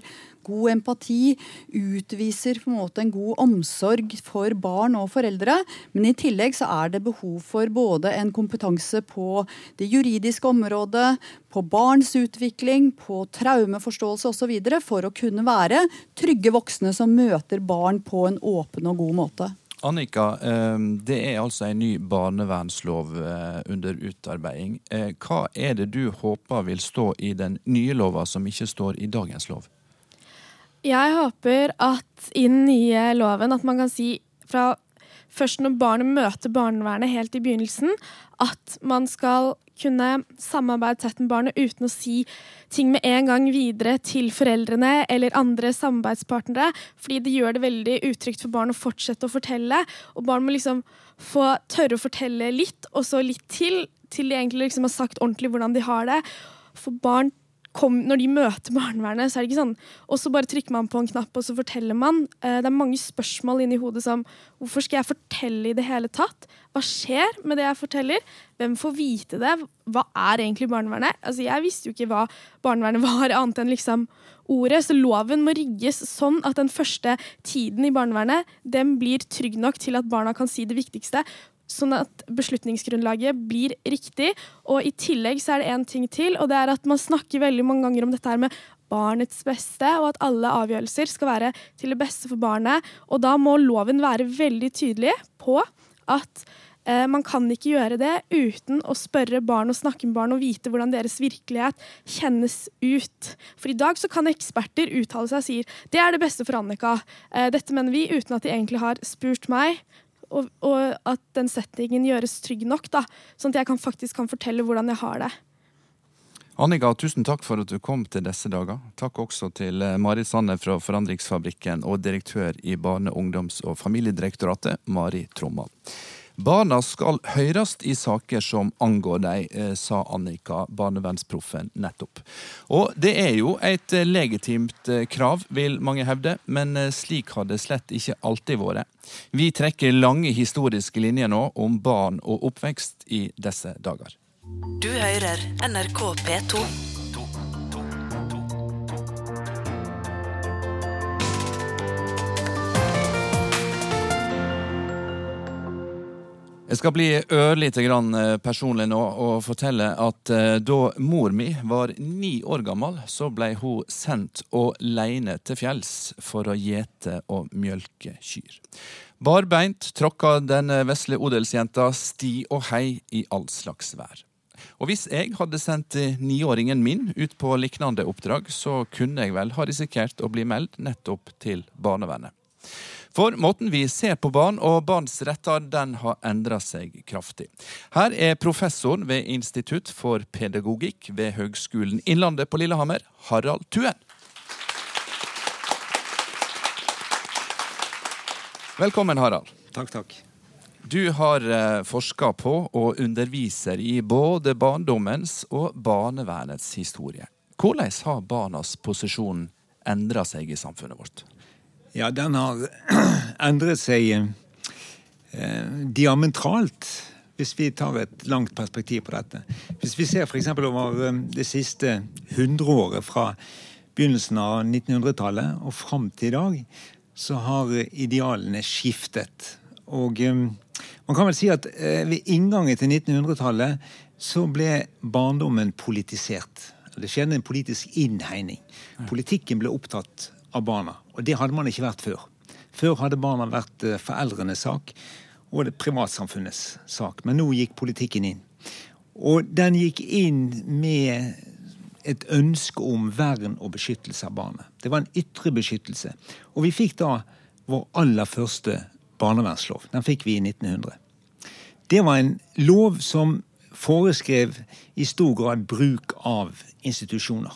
god empati, utviser på en måte en god omsorg for barn og foreldre. Men i tillegg så er det behov for både en kompetanse på det juridiske området, på barns utvikling, på traumeforståelse osv. for å kunne være trygge voksne som møter barn på en åpen og god måte.
Annika, eh, det er altså en ny barnevernslov eh, under utarbeiding. Eh, hva er det du håper vil stå i den nye lova som ikke står i dagens lov?
Jeg håper at i den nye loven at man kan si fra først når barnet møter barnevernet helt i begynnelsen, at man skal kunne samarbeide tett med barnet uten å si ting med en gang videre til foreldrene eller andre samarbeidspartnere, fordi det gjør det veldig utrygt for barn å fortsette å fortelle. Og barn må liksom få tørre å fortelle litt, og så litt til, til de egentlig liksom har sagt ordentlig hvordan de har det. For barn kom, når de møter barnevernet, så er det ikke sånn Og så bare trykker man på en knapp, og så forteller man. Eh, det er mange spørsmål inni hodet som Hvorfor skal jeg fortelle i det hele tatt? Hva skjer med det jeg forteller? Hvem får vite det? Hva er egentlig barnevernet? Altså, jeg visste jo ikke hva barnevernet var, annet enn liksom ordet. Så loven må rigges sånn at den første tiden i barnevernet den blir trygg nok til at barna kan si det viktigste sånn at beslutningsgrunnlaget blir riktig. Og i tillegg så er det én ting til, og det er at man snakker veldig mange ganger om dette her med barnets beste, og at alle avgjørelser skal være til det beste for barnet. Og da må loven være veldig tydelig på at eh, man kan ikke gjøre det uten å spørre barn og snakke med barn og vite hvordan deres virkelighet kjennes ut. For i dag så kan eksperter uttale seg og sier det er det beste for Annika. Eh, dette mener vi uten at de egentlig har spurt meg og, og, at den settingen gjøres trygg nok, da, sånn at jeg kan, faktisk kan fortelle hvordan jeg har det.
Annika, tusen takk for at du kom til disse dager. Takk også til Mari Marit Sanner fra Forandringsfabrikken og direktør i Barne-, ungdoms- og familiedirektoratet, Mari Tromma. Barna skal høres i saker som angår deg, eh, sa Annika, barnevernsproffen, nettopp. Og det er jo et eh, legitimt eh, krav, vil mange hevde, men slik har det slett ikke alltid vært. Vi trekker lange historiske linjer nå om barn og oppvekst i disse dager.
Du hører NRK P2.
Jeg skal bli ørlite grann eh, personlig nå og fortelle at eh, da mor mi var ni år gammel, så ble hun sendt alene til fjells for å gjete og mjølke kyr. Barbeint tråkka denne vesle odelsjenta sti og hei i all slags vær. Og hvis jeg hadde sendt niåringen min ut på lignende oppdrag, så kunne jeg vel ha risikert å bli meldt nettopp til barnevernet. For måten vi ser på barn og barns retter, den har endra seg kraftig. Her er professoren ved Institutt for pedagogikk ved Høgskolen Innlandet på Lillehammer, Harald Tuen. Velkommen, Harald.
Takk, takk.
Du har eh, forska på og underviser i både barndommens og barnevernets historie. Hvordan har barnas posisjon endra seg i samfunnet vårt?
Ja, den har endret seg eh, diametralt, hvis vi tar et langt perspektiv på dette. Hvis vi ser f.eks. over eh, det siste hundreåret, fra begynnelsen av 1900-tallet og fram til i dag, så har idealene skiftet. Og eh, man kan vel si at eh, ved inngangen til 1900-tallet så ble barndommen politisert. Det skjedde en politisk innhegning. Politikken ble opptatt av barna. Og det hadde man ikke vært før. Før hadde barna vært eh, foreldrenes sak og det privatsamfunnets sak. Men nå gikk politikken inn. Og den gikk inn med et ønske om vern og beskyttelse av barnet. Det var en ytre beskyttelse. Og vi fikk da vår aller første barnevernslov. Den fikk vi i 1900. Det var en lov som foreskrev i stor grad bruk av institusjoner.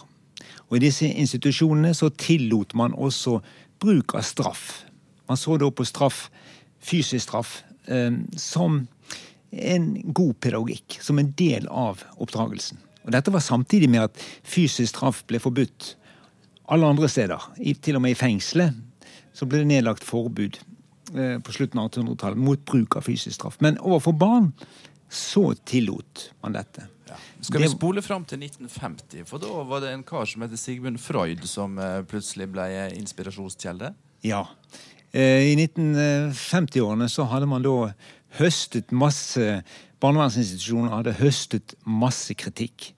Og I disse institusjonene så tillot man også bruk av straff. Man så da på straff, fysisk straff, eh, som en god pedagogikk. Som en del av oppdragelsen. Og Dette var samtidig med at fysisk straff ble forbudt alle andre steder. Til og med i fengselet så ble det nedlagt forbud eh, på slutten av 1800-tallet mot bruk av fysisk straff. Men overfor barn så tillot man dette.
Skal vi spole fram til 1950? For da var det en kar som heter Sigmund Freud, som eh, plutselig ble inspirasjonskjelde?
Ja. Eh, I 1950-årene så hadde man da høstet masse Barnevernsinstitusjoner hadde høstet masse kritikk.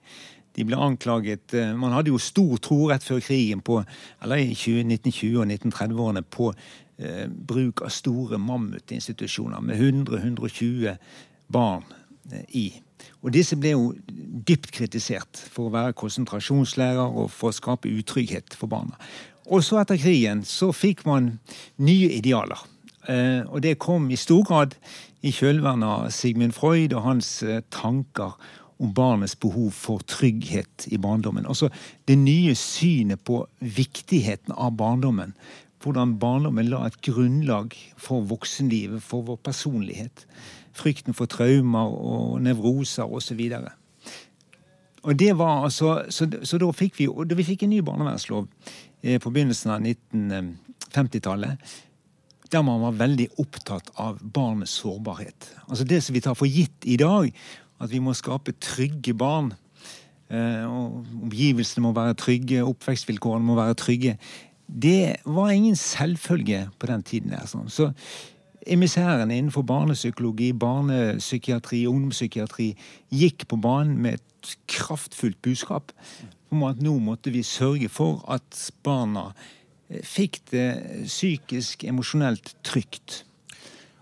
De ble anklaget eh, Man hadde jo stor tro rett før krigen på, eller i 1920- og 1930-årene på eh, bruk av store mammutinstitusjoner med 100-120 barn i. Og disse ble jo dypt kritisert for å være konsentrasjonslærer og for å skape utrygghet for barna. Og så etter krigen så fikk man nye idealer. Eh, og det kom i stor grad i kjølvannet av Sigmund Freud og hans eh, tanker om barnets behov for trygghet i barndommen. Altså det nye synet på viktigheten av barndommen. Hvordan barndommen la et grunnlag for voksenlivet, for vår personlighet. Frykten for traumer og nevroser osv. Og det var altså, så, så da fikk vi, da vi fikk en ny barnevernslov eh, på begynnelsen av 1950-tallet, der man var veldig opptatt av barnets sårbarhet. Altså Det som vi tar for gitt i dag, at vi må skape trygge barn. Eh, og Omgivelsene må være trygge, oppvekstvilkårene må være trygge. Det var ingen selvfølge på den tiden. der. Sånn. Så emissærene innenfor barnepsykologi, barnepsykiatri ungdomspsykiatri gikk på banen med et kraftfullt budskap om at nå måtte vi sørge for at barna eh, fikk det psykisk, emosjonelt trygt.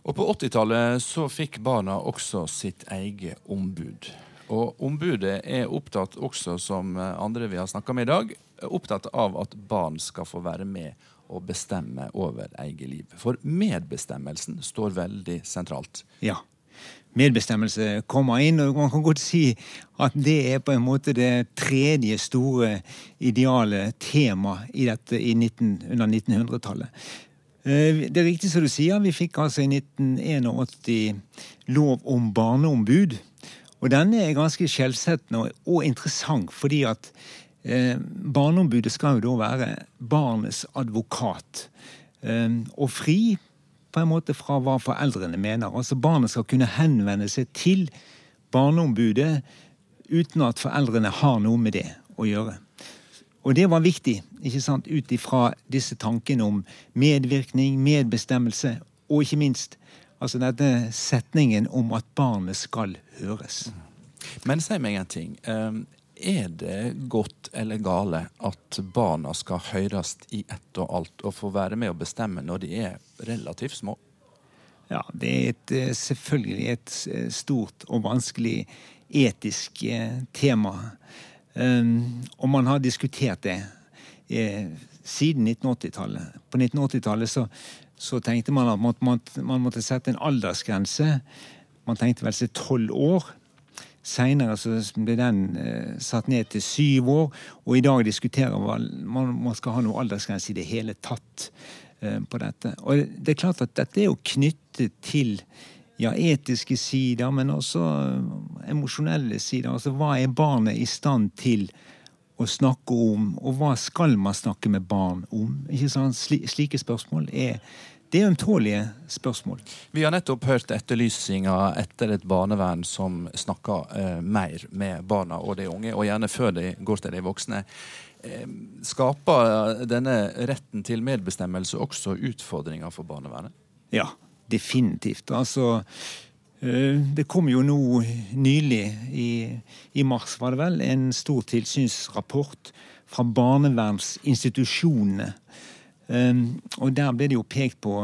Og på 80-tallet så fikk barna også sitt eget ombud. Og ombudet er opptatt også, som andre vi har snakka med i dag, opptatt av at barn skal få være med og bestemme over eget liv. For medbestemmelsen står veldig sentralt.
Ja. Medbestemmelse kommer inn, og man kan godt si at det er på en måte det tredje store ideale temaet i dette i 19, under 1900-tallet. Eh, det er riktig som du sier, vi fikk altså i 1981 lov om barneombud. Og denne er ganske skjellsettende og interessant, fordi at eh, barneombudet skal jo da være barnets advokat. Eh, og fri på en måte fra hva foreldrene mener. Altså Barnet skal kunne henvende seg til barneombudet uten at foreldrene har noe med det å gjøre. Og det var viktig, ikke sant, ut ifra disse tankene om medvirkning, medbestemmelse, og ikke minst altså denne setningen om at barnet skal høres.
Men si meg en ting. Er det godt eller gale at barna skal høres i ett og alt og få være med å bestemme når de er relativt små?
Ja, det er et, selvfølgelig et stort og vanskelig etisk tema. Um, og man har diskutert det eh, siden 1980-tallet. På 1980-tallet så, så, tenkte man at man, man, man, måtte sette en aldersgrense. Man tenkte vel seg tolv år. Seinere ble den eh, satt ned til syv år, og i dag diskuterer man om man skal ha noe aldersgrense i det hele tatt eh, på dette. Og det er klart at dette er jo knyttet til ja, etiske sider, men også eh, emosjonelle sider. Altså hva er barnet i stand til å snakke om, og hva skal man snakke med barn om? Ikke sant? Slike spørsmål er det er ømtålige spørsmål.
Vi har nettopp hørt etterlysninga etter et barnevern som snakker eh, mer med barna og de unge, og gjerne før de går til de voksne. Eh, skaper denne retten til medbestemmelse også utfordringer for barnevernet?
Ja, definitivt. Altså det kom jo nå nylig, i, i, mars var det vel, en stor tilsynsrapport fra barnevernsinstitusjonene. Og der ble det jo pekt på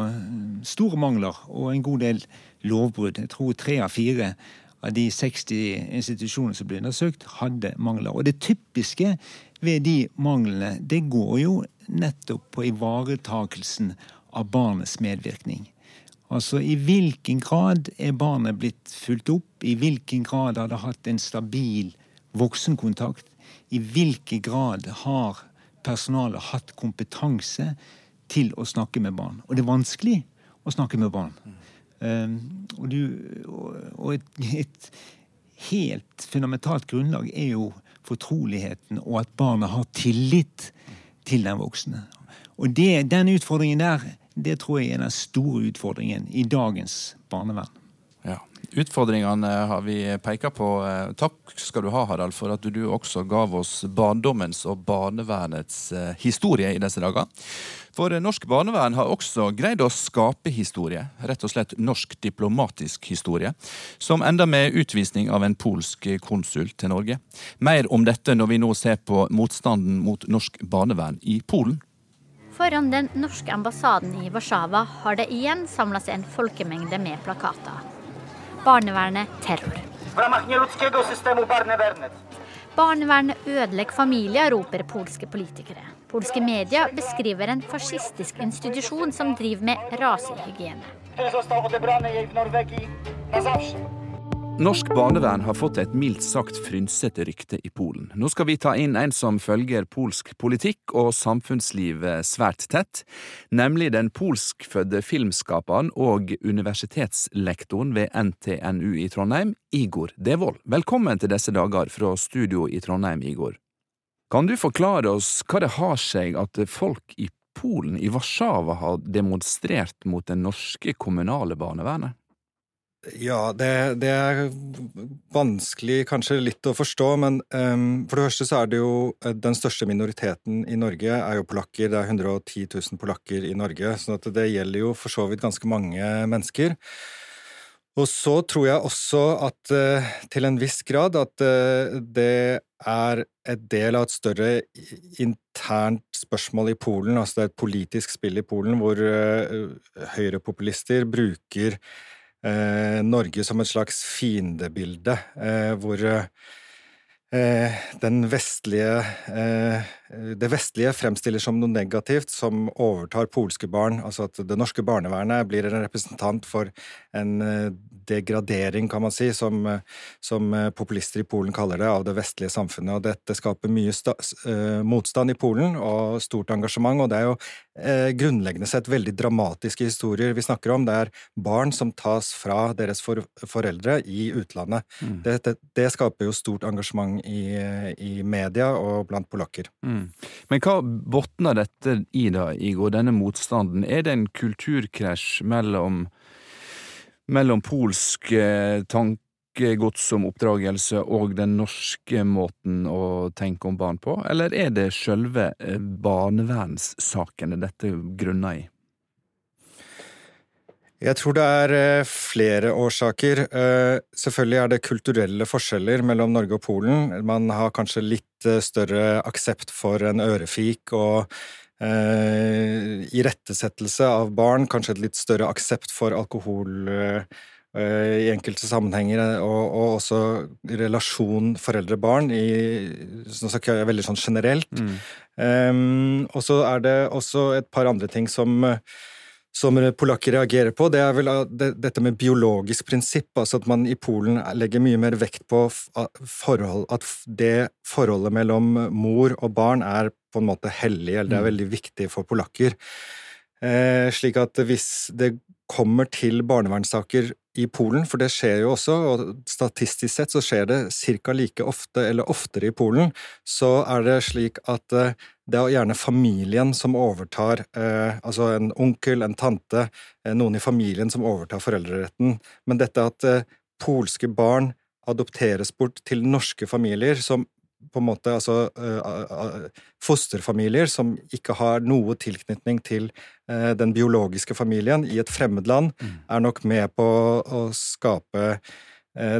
store mangler og en god del lovbrudd. Jeg tror tre av fire av de 60 institusjonene som ble undersøkt, hadde mangler. Og det typiske ved de manglene, det går jo nettopp på ivaretakelsen av barnets medvirkning. Altså i hvilken grad er barnet blitt fulgt opp? I hvilken grad har det hatt en stabil voksenkontakt? I hvilken grad har personalet hatt kompetanse til å snakke med barn? Og det er vanskelig å snakke med barn. Um, og, du, og et, et, helt fundamentalt grunnlag er jo fortroligheten og at barna har tillit til den voksne. Og det, den utfordringen der det tror jeg er den store utfordringen i dagens barnevern.
Utfordringene har vi peka på. Eh, takk skal du ha, Harald, for at du også gav oss barndommens og barnevernets eh, historie i disse dager. For norsk barnevern har også greid å skape historie, rett og slett norsk diplomatisk historie, som enda med utvisning av en polsk konsul til Norge. Mer om dette når vi nå ser på motstanden mot norsk barnevern i Polen.
Foran den norske ambassaden i Warszawa har det igjen samla seg en folkemengde med plakater. Barnevernet terror. Barnevernet ødelegger familier, roper polske politikere. Polske medier beskriver en fascistisk institusjon som driver med rasehygiene.
Norsk barnevern har fått et mildt sagt frynsete rykte i Polen. Nå skal vi ta inn en som følger polsk politikk og samfunnslivet svært tett, nemlig den polskfødde filmskaperen og universitetslektoren ved NTNU i Trondheim, Igor Devold. Velkommen til disse dager fra studio i Trondheim, Igor. Kan du forklare oss hva det har seg at folk i Polen, i Warszawa, har demonstrert mot det norske kommunale barnevernet?
Ja, det, det, er vanskelig kanskje litt å forstå, men um, for det første så er det jo eh, den største minoriteten i Norge er jo polakker. Det er 110 000 polakker i Norge, så det gjelder jo for så vidt ganske mange mennesker. Og så tror jeg også at uh, til en viss grad at uh, det er et del av et større internt spørsmål i Polen, altså det er et politisk spill i Polen hvor uh, høyrepopulister bruker Norge som et slags fiendebilde, eh, hvor eh, den vestlige eh, Det vestlige fremstiller som noe negativt som overtar polske barn. Altså at det norske barnevernet blir en representant for en eh, degradering, kan man si, som, som populister i Polen kaller det, av det vestlige samfunnet. Og dette skaper mye motstand i Polen og stort engasjement. Og det er jo eh, grunnleggende sett veldig dramatiske historier vi snakker om. Det er barn som tas fra deres for foreldre i utlandet. Mm. Det, det, det, skaper jo stort engasjement i, i media og blant polakker. Mm.
Men hva botner dette i, da, Igor, denne motstanden? Er det en kulturkrasj mellom, mellom polsk eh, tankegods om oppdragelse og den norske måten å tenke om barn på, eller er det sjølve eh, barnevernssakene dette grunner i?
Jeg tror det er eh, flere årsaker. Eh, selvfølgelig er det kulturelle forskjeller mellom Norge og Polen. Man har kanskje litt eh, større aksept for en ørefik og eh, irettesettelse av barn. Kanskje et litt større aksept for alkohol eh, i enkelte sammenhenger, og, og også relasjon foreldre-barn, nå snakker jeg veldig sånn generelt. Mm. Um, og så er det også et par andre ting som som polakker reagerer på, det er vel dette med biologisk prinsipp. altså At man i Polen legger mye mer vekt på forhold, at det forholdet mellom mor og barn er på en måte hellig, eller det er mm. veldig viktig for polakker. Eh, slik at hvis det kommer til barnevernssaker i Polen, for det skjer jo også, og statistisk sett så skjer det ca. like ofte eller oftere i Polen, så er det slik at eh, det er gjerne familien som overtar, eh, altså en onkel, en tante, eh, noen i familien som overtar foreldreretten. Men dette at polske barn adopteres bort til norske familier som på en måte altså uh, fosterfamilier som ikke har noe tilknytning til den biologiske familien i et fremmed land, mm. er nok med på å skape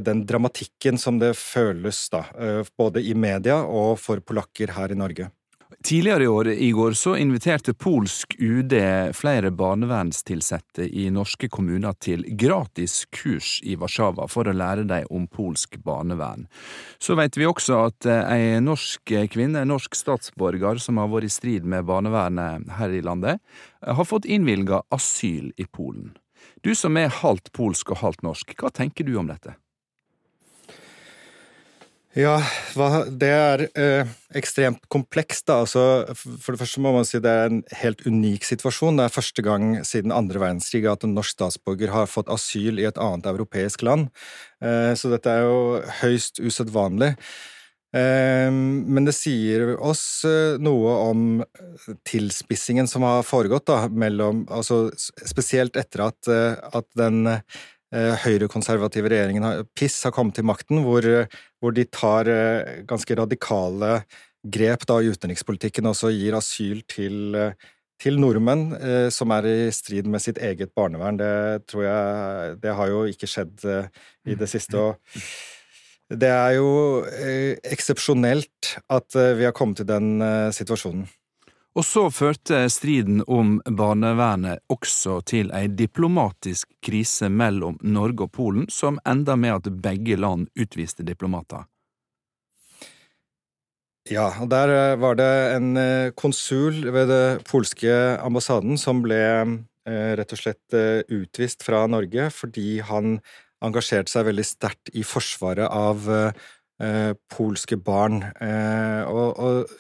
den dramatikken som det føles, da, både i media og for polakker her i Norge.
Tidligere i år Igor, så inviterte polsk UD flere barnevernstilsatte i norske kommuner til gratis kurs i Warszawa for å lære dem om polsk barnevern. Så vet vi også at eh, ei norsk kvinne, en norsk statsborger som har vært i strid med barnevernet her i landet, har fått innvilga asyl i Polen. Du som er halvt polsk og halvt norsk, hva tenker du om dette?
Ja, det er eh, ekstremt komplekst. da. Altså, for det første må man si det er en helt unik situasjon. Det er første gang siden andre verdenskrig at en norsk statsborger har fått asyl i et annet europeisk land. Eh, så dette er jo høyst usedvanlig. Eh, men det sier oss eh, noe om tilspissingen som har foregått, da, mellom altså, Spesielt etter at, eh, at den høyrekonservative regjeringen har- PiS har kommet til makten, hvor, eh, hvor de tar eh, ganske radikale grep da i utenrikspolitikken, og også gir asyl til, eh, til nordmenn eh, som er i strid med sitt eget barnevern. Det tror jeg Det har jo ikke skjedd eh, i det siste. og det er jo eh, eksepsjonelt at eh, vi har kommet til den eh, situasjonen.
Og så førte striden om barnevernet også til ei diplomatisk krise mellom Norge og Polen, som enda med at begge land utviste diplomater.
Ja, og der eh, var det en eh, konsul ved det polske ambassaden som ble eh, rett og slett utvist fra Norge fordi han engasjerte seg veldig sterkt i forsvaret av polske barn. Og, og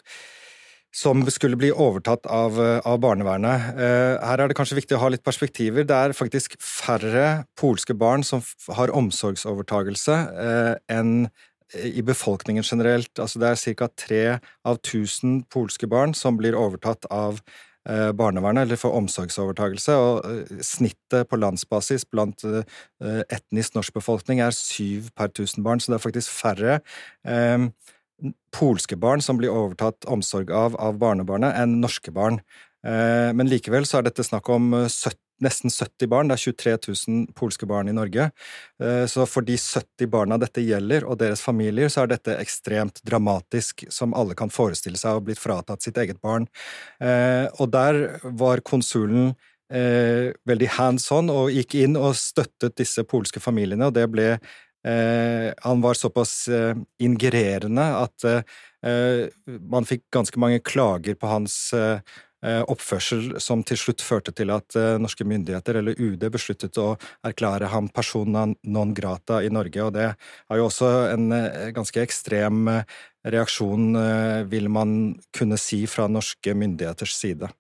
som skulle bli overtatt av, eh, av barnevernet. Eh, Her er det kanskje viktig å ha litt perspektiver. Det er faktisk færre polske barn som har omsorgsovertagelse eh, enn i befolkningen generelt. Altså det er ca. tre av tusen polske barn som blir overtatt av barnevernet, eller får omsorgsovertagelse. Og snittet på landsbasis blant etnisk norsk befolkning er syv per tusen barn, så det er faktisk færre polske barn som blir overtatt omsorg av av barnebarnet, enn norske barn. Eh, Men likevel så er dette snakk om eh, 70, nesten 70 barn. Det er 23 000 polske barn i Norge. Eh, Så for de 70 barna dette gjelder, og deres familier, så er dette ekstremt dramatisk, som alle kan forestille seg å ha blitt fratatt sitt eget barn. Eh, Og der var konsulen eh, veldig hands on og gikk inn og støttet disse polske familiene, og det ble Eh, han var såpass eh, ingererende at eh, man fikk ganske mange klager på hans eh, eh, oppførsel, som til slutt førte til at eh, norske myndigheter, eller UD, besluttet å erklære ham persona non grata i Norge. Og det er jo også en eh, ganske ekstrem eh, reaksjon, eh, vil man kunne si, fra norske myndigheters side.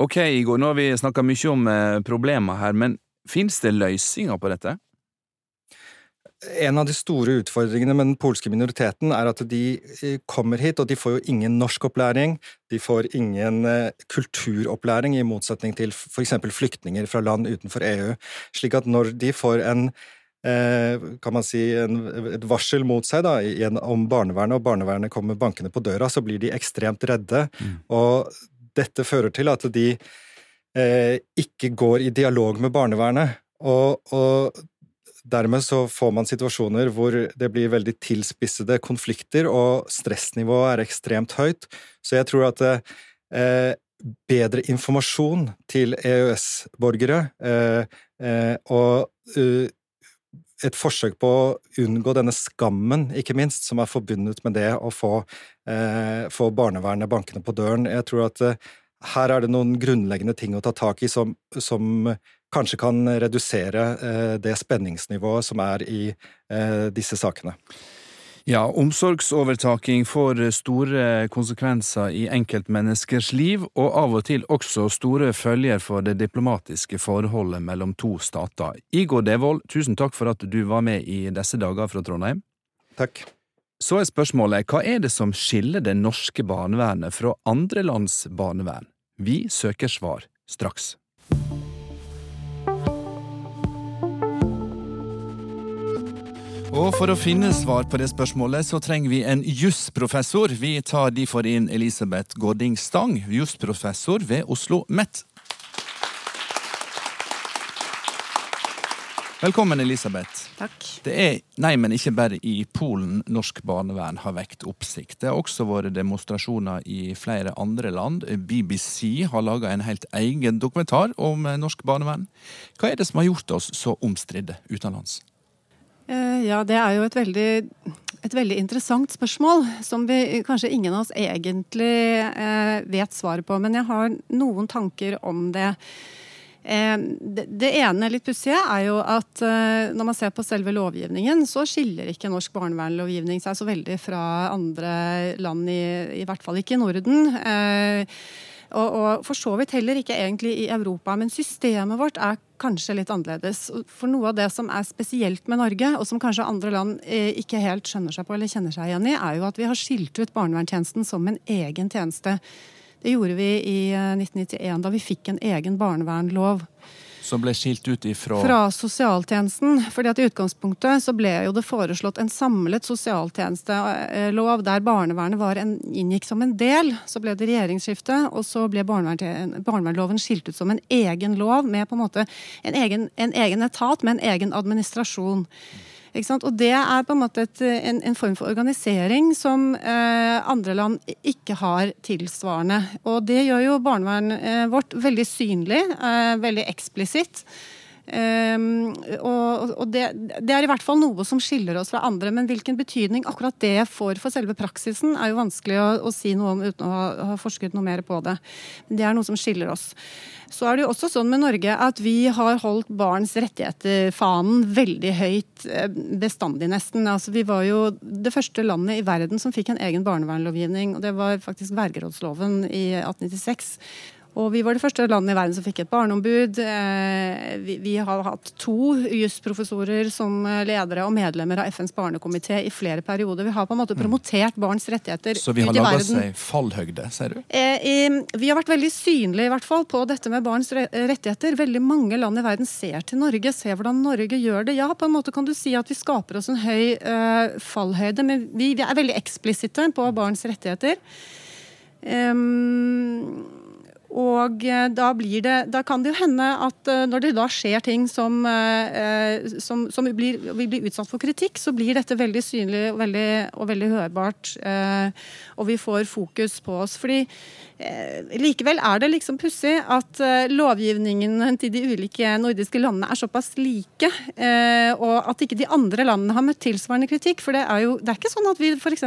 Ok, Igor, nå har vi snakka mye om eh, problemer her, men fins det løsninger på dette?
En av de store utfordringene med den polske minoriteten er at de eh, kommer hit, og de får jo ingen norskopplæring. De får ingen eh, kulturopplæring, i motsetning til f.eks. flyktninger fra land utenfor EU. Slik at når de får en eh, kan man si, en, et varsel mot seg da, om barnevernet, og barnevernet kommer bankende på døra, så blir de ekstremt redde. Og dette fører til at de eh, ikke går i dialog med barnevernet. Og, og dermed så får man situasjoner hvor det blir veldig tilspissede konflikter, og stressnivået er ekstremt høyt. Så jeg tror at eh, bedre informasjon til EØS-borgere eh, eh, og uh, et forsøk på å unngå denne skammen, ikke minst, som er forbundet med det å få, eh, få barnevernet bankende på døren. Jeg tror at eh, her er det noen grunnleggende ting å ta tak i som, som kanskje kan redusere eh, det spenningsnivået som er i eh, disse sakene.
Ja, omsorgsovertaking får store konsekvenser i enkeltmenneskers liv, og av og til også store følger for det diplomatiske forholdet mellom to stater. Igor Devold, tusen takk for at du var med i disse dager fra Trondheim.
Takk.
Så er spørsmålet, hva er det som skiller det norske barnevernet fra andre lands barnevern? Vi søker svar straks. Og for å finne svar på det spørsmålet, så trenger vi en jusprofessor. Vi tar derfor inn Elisabeth Gårding Stang, jusprofessor ved Oslo MET. Velkommen, Elisabeth.
Takk.
Det er, nei, men ikke bare i Polen norsk barnevern har vekt oppsikt. Det har også vært demonstrasjoner i flere andre land. BBC har laga en helt egen dokumentar om norsk barnevern. Hva er det som har gjort oss så omstridte utenlands?
Eh, Ja, det er jo et veldig, et veldig interessant spørsmål, som vi kanskje ingen av oss egentlig eh, vet svaret på. Men jeg har noen tanker om det. Eh, Det, ene litt pussige er jo at eh, når man ser på selve lovgivningen, så skiller ikke norsk barnevernlovgivning seg så veldig fra andre land, i, i hvert fall ikke i Norden. Eh, og, og for så vidt heller ikke egentlig i Europa, men systemet vårt er kanskje litt annerledes. For noe av det som er spesielt med Norge, og som kanskje andre land eh, ikke helt skjønner seg på eller kjenner seg igjen i, er jo at vi har skilt ut barnevernstjenesten som en egen tjeneste. Det gjorde vi i eh, 1991, da vi fikk en egen barnevernlov.
Som ble skilt ut ifra
fra sosialtjenesten. fordi at I utgangspunktet så ble jo det foreslått en samlet sosialtjenestelov der barnevernet var en, inngikk som en del. Så ble det regjeringsskifte, og så ble barnevern, barnevernloven skilt ut som en egen lov med på en måte en egen, en egen etat med en egen administrasjon. Og det er på en måte et, en, en, form for organisering som eh, andre land ikke har tilsvarende. Og det gjør jo barnevernet eh, vårt veldig synlig, eh, veldig eksplisitt. Um, og, og det, det, er i hvert fall noe som skiller oss fra andre, men hvilken betydning akkurat det får for selve praksisen, er jo vanskelig å, å si noe om uten å ha, ha, forsket noe mer på det. Men det er noe som skiller oss. Så er det jo også sånn med Norge at vi har holdt barns rettigheter-fanen veldig høyt eh, bestandig, nesten. Altså, vi var jo det første landet i verden som fikk en egen barnevernlovgivning, og det var faktisk vergerådsloven i 1896. Og vi var det første landet i verden som fikk et barneombud. Eh, vi, har hatt to jusprofessorer som ledere og medlemmer av FNs barnekomité i flere perioder. Vi har på en måte promotert barns rettigheter
Så vi har laga seg fallhøgde, sier du?
Eh, vi har vært veldig synlige i hvert fall på dette med barns rettigheter. Veldig mange land i verden ser til Norge, ser hvordan Norge gjør det. Ja, på en måte kan du si at vi skaper oss en høy uh, fallhøyde, men vi, vi, er veldig eksplisitte på barns rettigheter. Um, og eh, da, det, da, kan det jo hende at eh, når det da skjer ting som, eh, som, som blir, vi blir utsatt for kritikk, så blir dette veldig synlig og veldig, og veldig hørbart. Og vi får fokus på oss. fordi likevel er det liksom pussig at lovgivningen til de ulike nordiske landene er såpass like, og at ikke de andre landene har møtt tilsvarende kritikk. For det er jo det er ikke sånn at vi f.eks.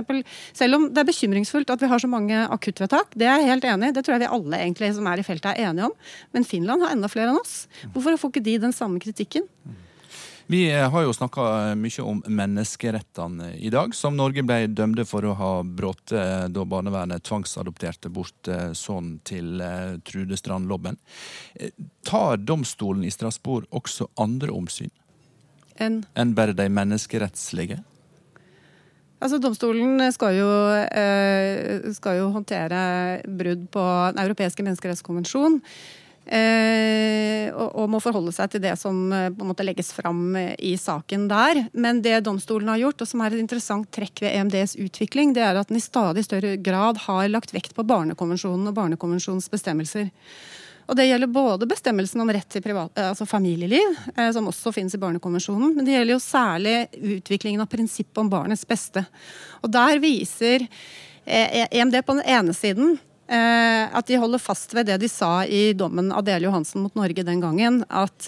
Selv om det er bekymringsfullt at vi har så mange akuttvedtak, det er jeg helt enig i, det tror jeg vi alle egentlig som er i feltet, er enige om. Men Finland har enda flere enn oss. Hvorfor får ikke de den samme kritikken?
Vi har jo snakka mye om menneskerettene i dag, som Norge ble dømt for å ha brutt da barnevernet tvangsadopterte bort sønnen til Trude Strand Lobben. Tar domstolen i Strasbourg også andre omsyn
enn
en bare de menneskerettslige?
Altså, Domstolen skal jo, eh, skal jo håndtere brudd på Den europeiske menneskerettskonvensjon. Eh, og, og, må forholde seg til det som eh, på en måte legges fram i saken der. Men det domstolen har gjort, og som er et interessant trekk ved EMDs utvikling, det er at den i stadig større grad har lagt vekt på Barnekonvensjonen og Barnekonvensjonens bestemmelser. Og Det gjelder både bestemmelsen om rett til privat, eh, altså familieliv, eh, som også finnes i Barnekonvensjonen, men det gjelder jo særlig utviklingen av prinsippet om barnets beste. Og Der viser EMD eh, e på den ene siden at de holder fast ved det de sa i dommen Adele Johansen mot Norge den gangen, at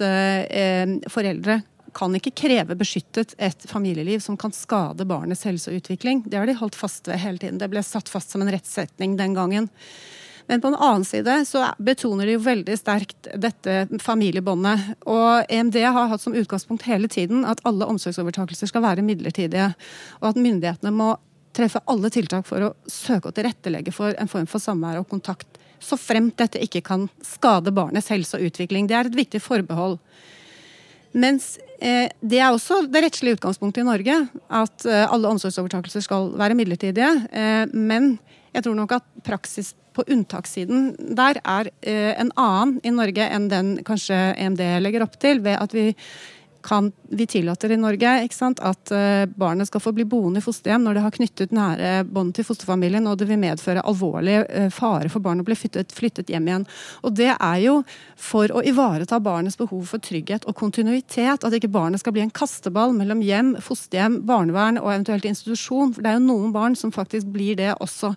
foreldre kan ikke kreve beskyttet et familieliv som kan skade barnets helse og utvikling. Det har de holdt fast ved hele tiden. Det ble satt fast som en rettssetning den gangen. Men på en annen side så betoner de jo veldig sterkt dette familiebåndet. Og EMD har hatt som utgangspunkt hele tiden at alle omsorgsovertakelser skal være midlertidige. Og at myndighetene må treffe alle tiltak for å søke å tilrettelegge for en form for samvær og kontakt. Så fremt dette ikke kan skade barnets helse og utvikling. Det er et viktig forbehold. Mens eh, det er også det rettslige utgangspunktet i Norge. At eh, alle omsorgsovertakelser skal være midlertidige. Eh, men jeg tror nok at praksis på unntakssiden der er eh, en annen i Norge enn den kanskje EMD legger opp til, ved at vi kan, vi tillater i Norge at uh, barnet skal få bli boende i fosterhjem når det har knyttet nære bånd til fosterfamilien, og det vil medføre alvorlig uh, fare for barnet å bli flyttet, flyttet, hjem igjen. Og Det er jo for å ivareta barnets behov for trygghet og kontinuitet. At ikke barnet skal bli en kasteball mellom hjem, fosterhjem, barnevern og eventuelt institusjon. For det er jo noen barn som faktisk blir det også.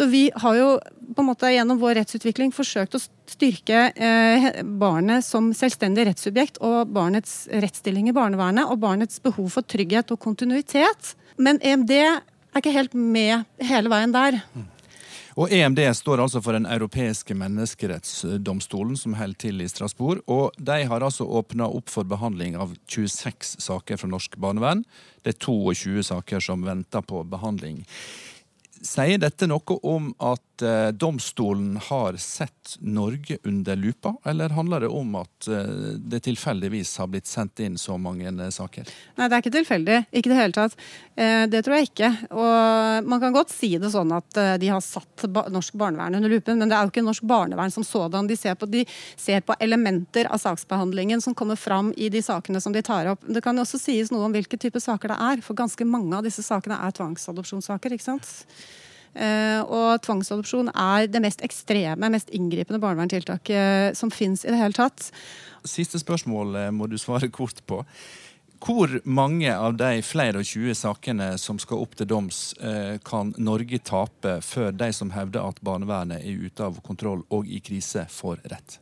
Så vi har jo på en måte gjennom vår rettsutvikling forsøkt å styrke eh, barnet som selvstendig rettssubjekt og barnets rettsstilling i barnevernet og barnets behov for trygghet og kontinuitet. Men EMD er ikke helt med hele veien der.
Og EMD står altså for Den europeiske menneskerettsdomstolen, som holder til i Strasbourg. Og de har altså åpna opp for behandling av 26 saker fra norsk barnevern. Det er 22 saker som venter på behandling. Sier dette noe om at eh, domstolen har sett Norge under lupa, eller handler det om at eh, det tilfeldigvis har blitt sendt inn så mange eh, saker?
Nei, det er ikke tilfeldig. Ikke i det hele tatt. Det tror jeg ikke. Og man kan godt si det sånn at de har satt norsk barnevern under lupen, men det er jo ikke norsk barnevern som sådan. De ser, på, de ser på elementer av saksbehandlingen som kommer fram i de sakene som de tar opp. Det kan også sies noe om hvilke typer saker det er, for ganske mange av disse sakene er tvangsadopsjonssaker. ikke sant? Uh, og tvangsadopsjon er det mest ekstreme, mest inngripende barnevernstiltaket uh, som fins i det hele tatt.
Siste spørsmål eh, må du svare kort på. Hvor mange av de flere og 20 sakene som skal opp til doms, kan Norge tape før de som hevder at barnevernet er ute av kontroll og i krise, får rett?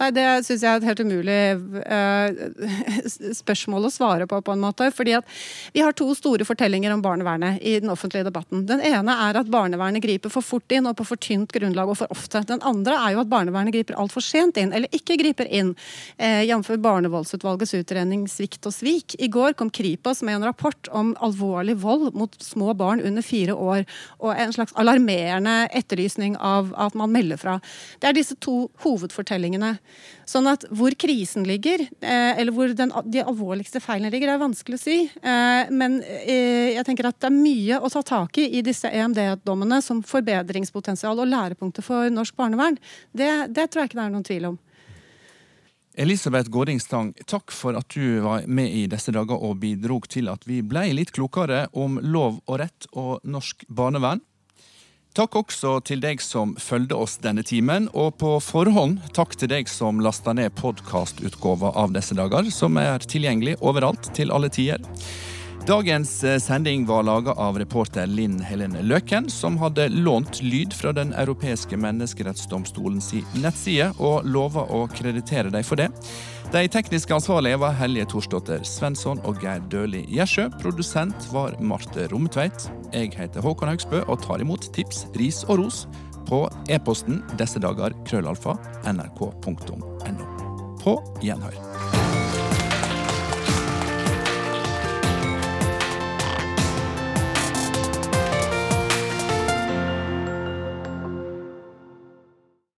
Nei, Det syns jeg er et helt umulig uh, spørsmål å svare på. på en måte, fordi at Vi har to store fortellinger om barnevernet i den offentlige debatten. Den ene er at barnevernet griper for fort inn og på for tynt grunnlag og for ofte. Den andre er jo at barnevernet griper altfor sent inn, eller ikke griper inn. Uh, Jf. Barnevoldsutvalgets utredning Svikt og svik. I går kom Kripos med en rapport om alvorlig vold mot små barn under fire år, og en slags alarmerende etterlysning av at man melder fra. Det er disse to hovedfortellingene. Sånn at hvor krisen ligger, eh, eller hvor den, de alvorligste feilene ligger, det er vanskelig å si. Eh, men eh, jeg tenker at det er mye å ta tak i i disse EMD-dommene som forbedringspotensial og lærepunkter for norsk barnevern. Det, det tror jeg ikke det er noen tvil om.
Elisabeth Gårding Stang, takk for at du var med i disse dager og bidrog til at vi ble litt klokere om lov og rett og norsk barnevern. Takk også til deg som fulgte oss denne timen, og på forhånd takk til deg som lasta ned podkastutgåva av disse dager, som er tilgjengelig overalt til alle tider. Dagens eh, sending var laga av reporter Linn Helene Løken, som hadde lånt lyd fra Den europeiske menneskerettsdomstolen si nettside, og lova å kreditere dem for det. De tekniske ansvarlige var Helje Torsdotter Svensson og Geir Døhli Gjersjø. Produsent var Marte Rommetveit. Jeg heter Håkon Haugsbø og tar imot tips, ris og ros på e-posten disse dager krøllalfa nrk.no. På gjenhør.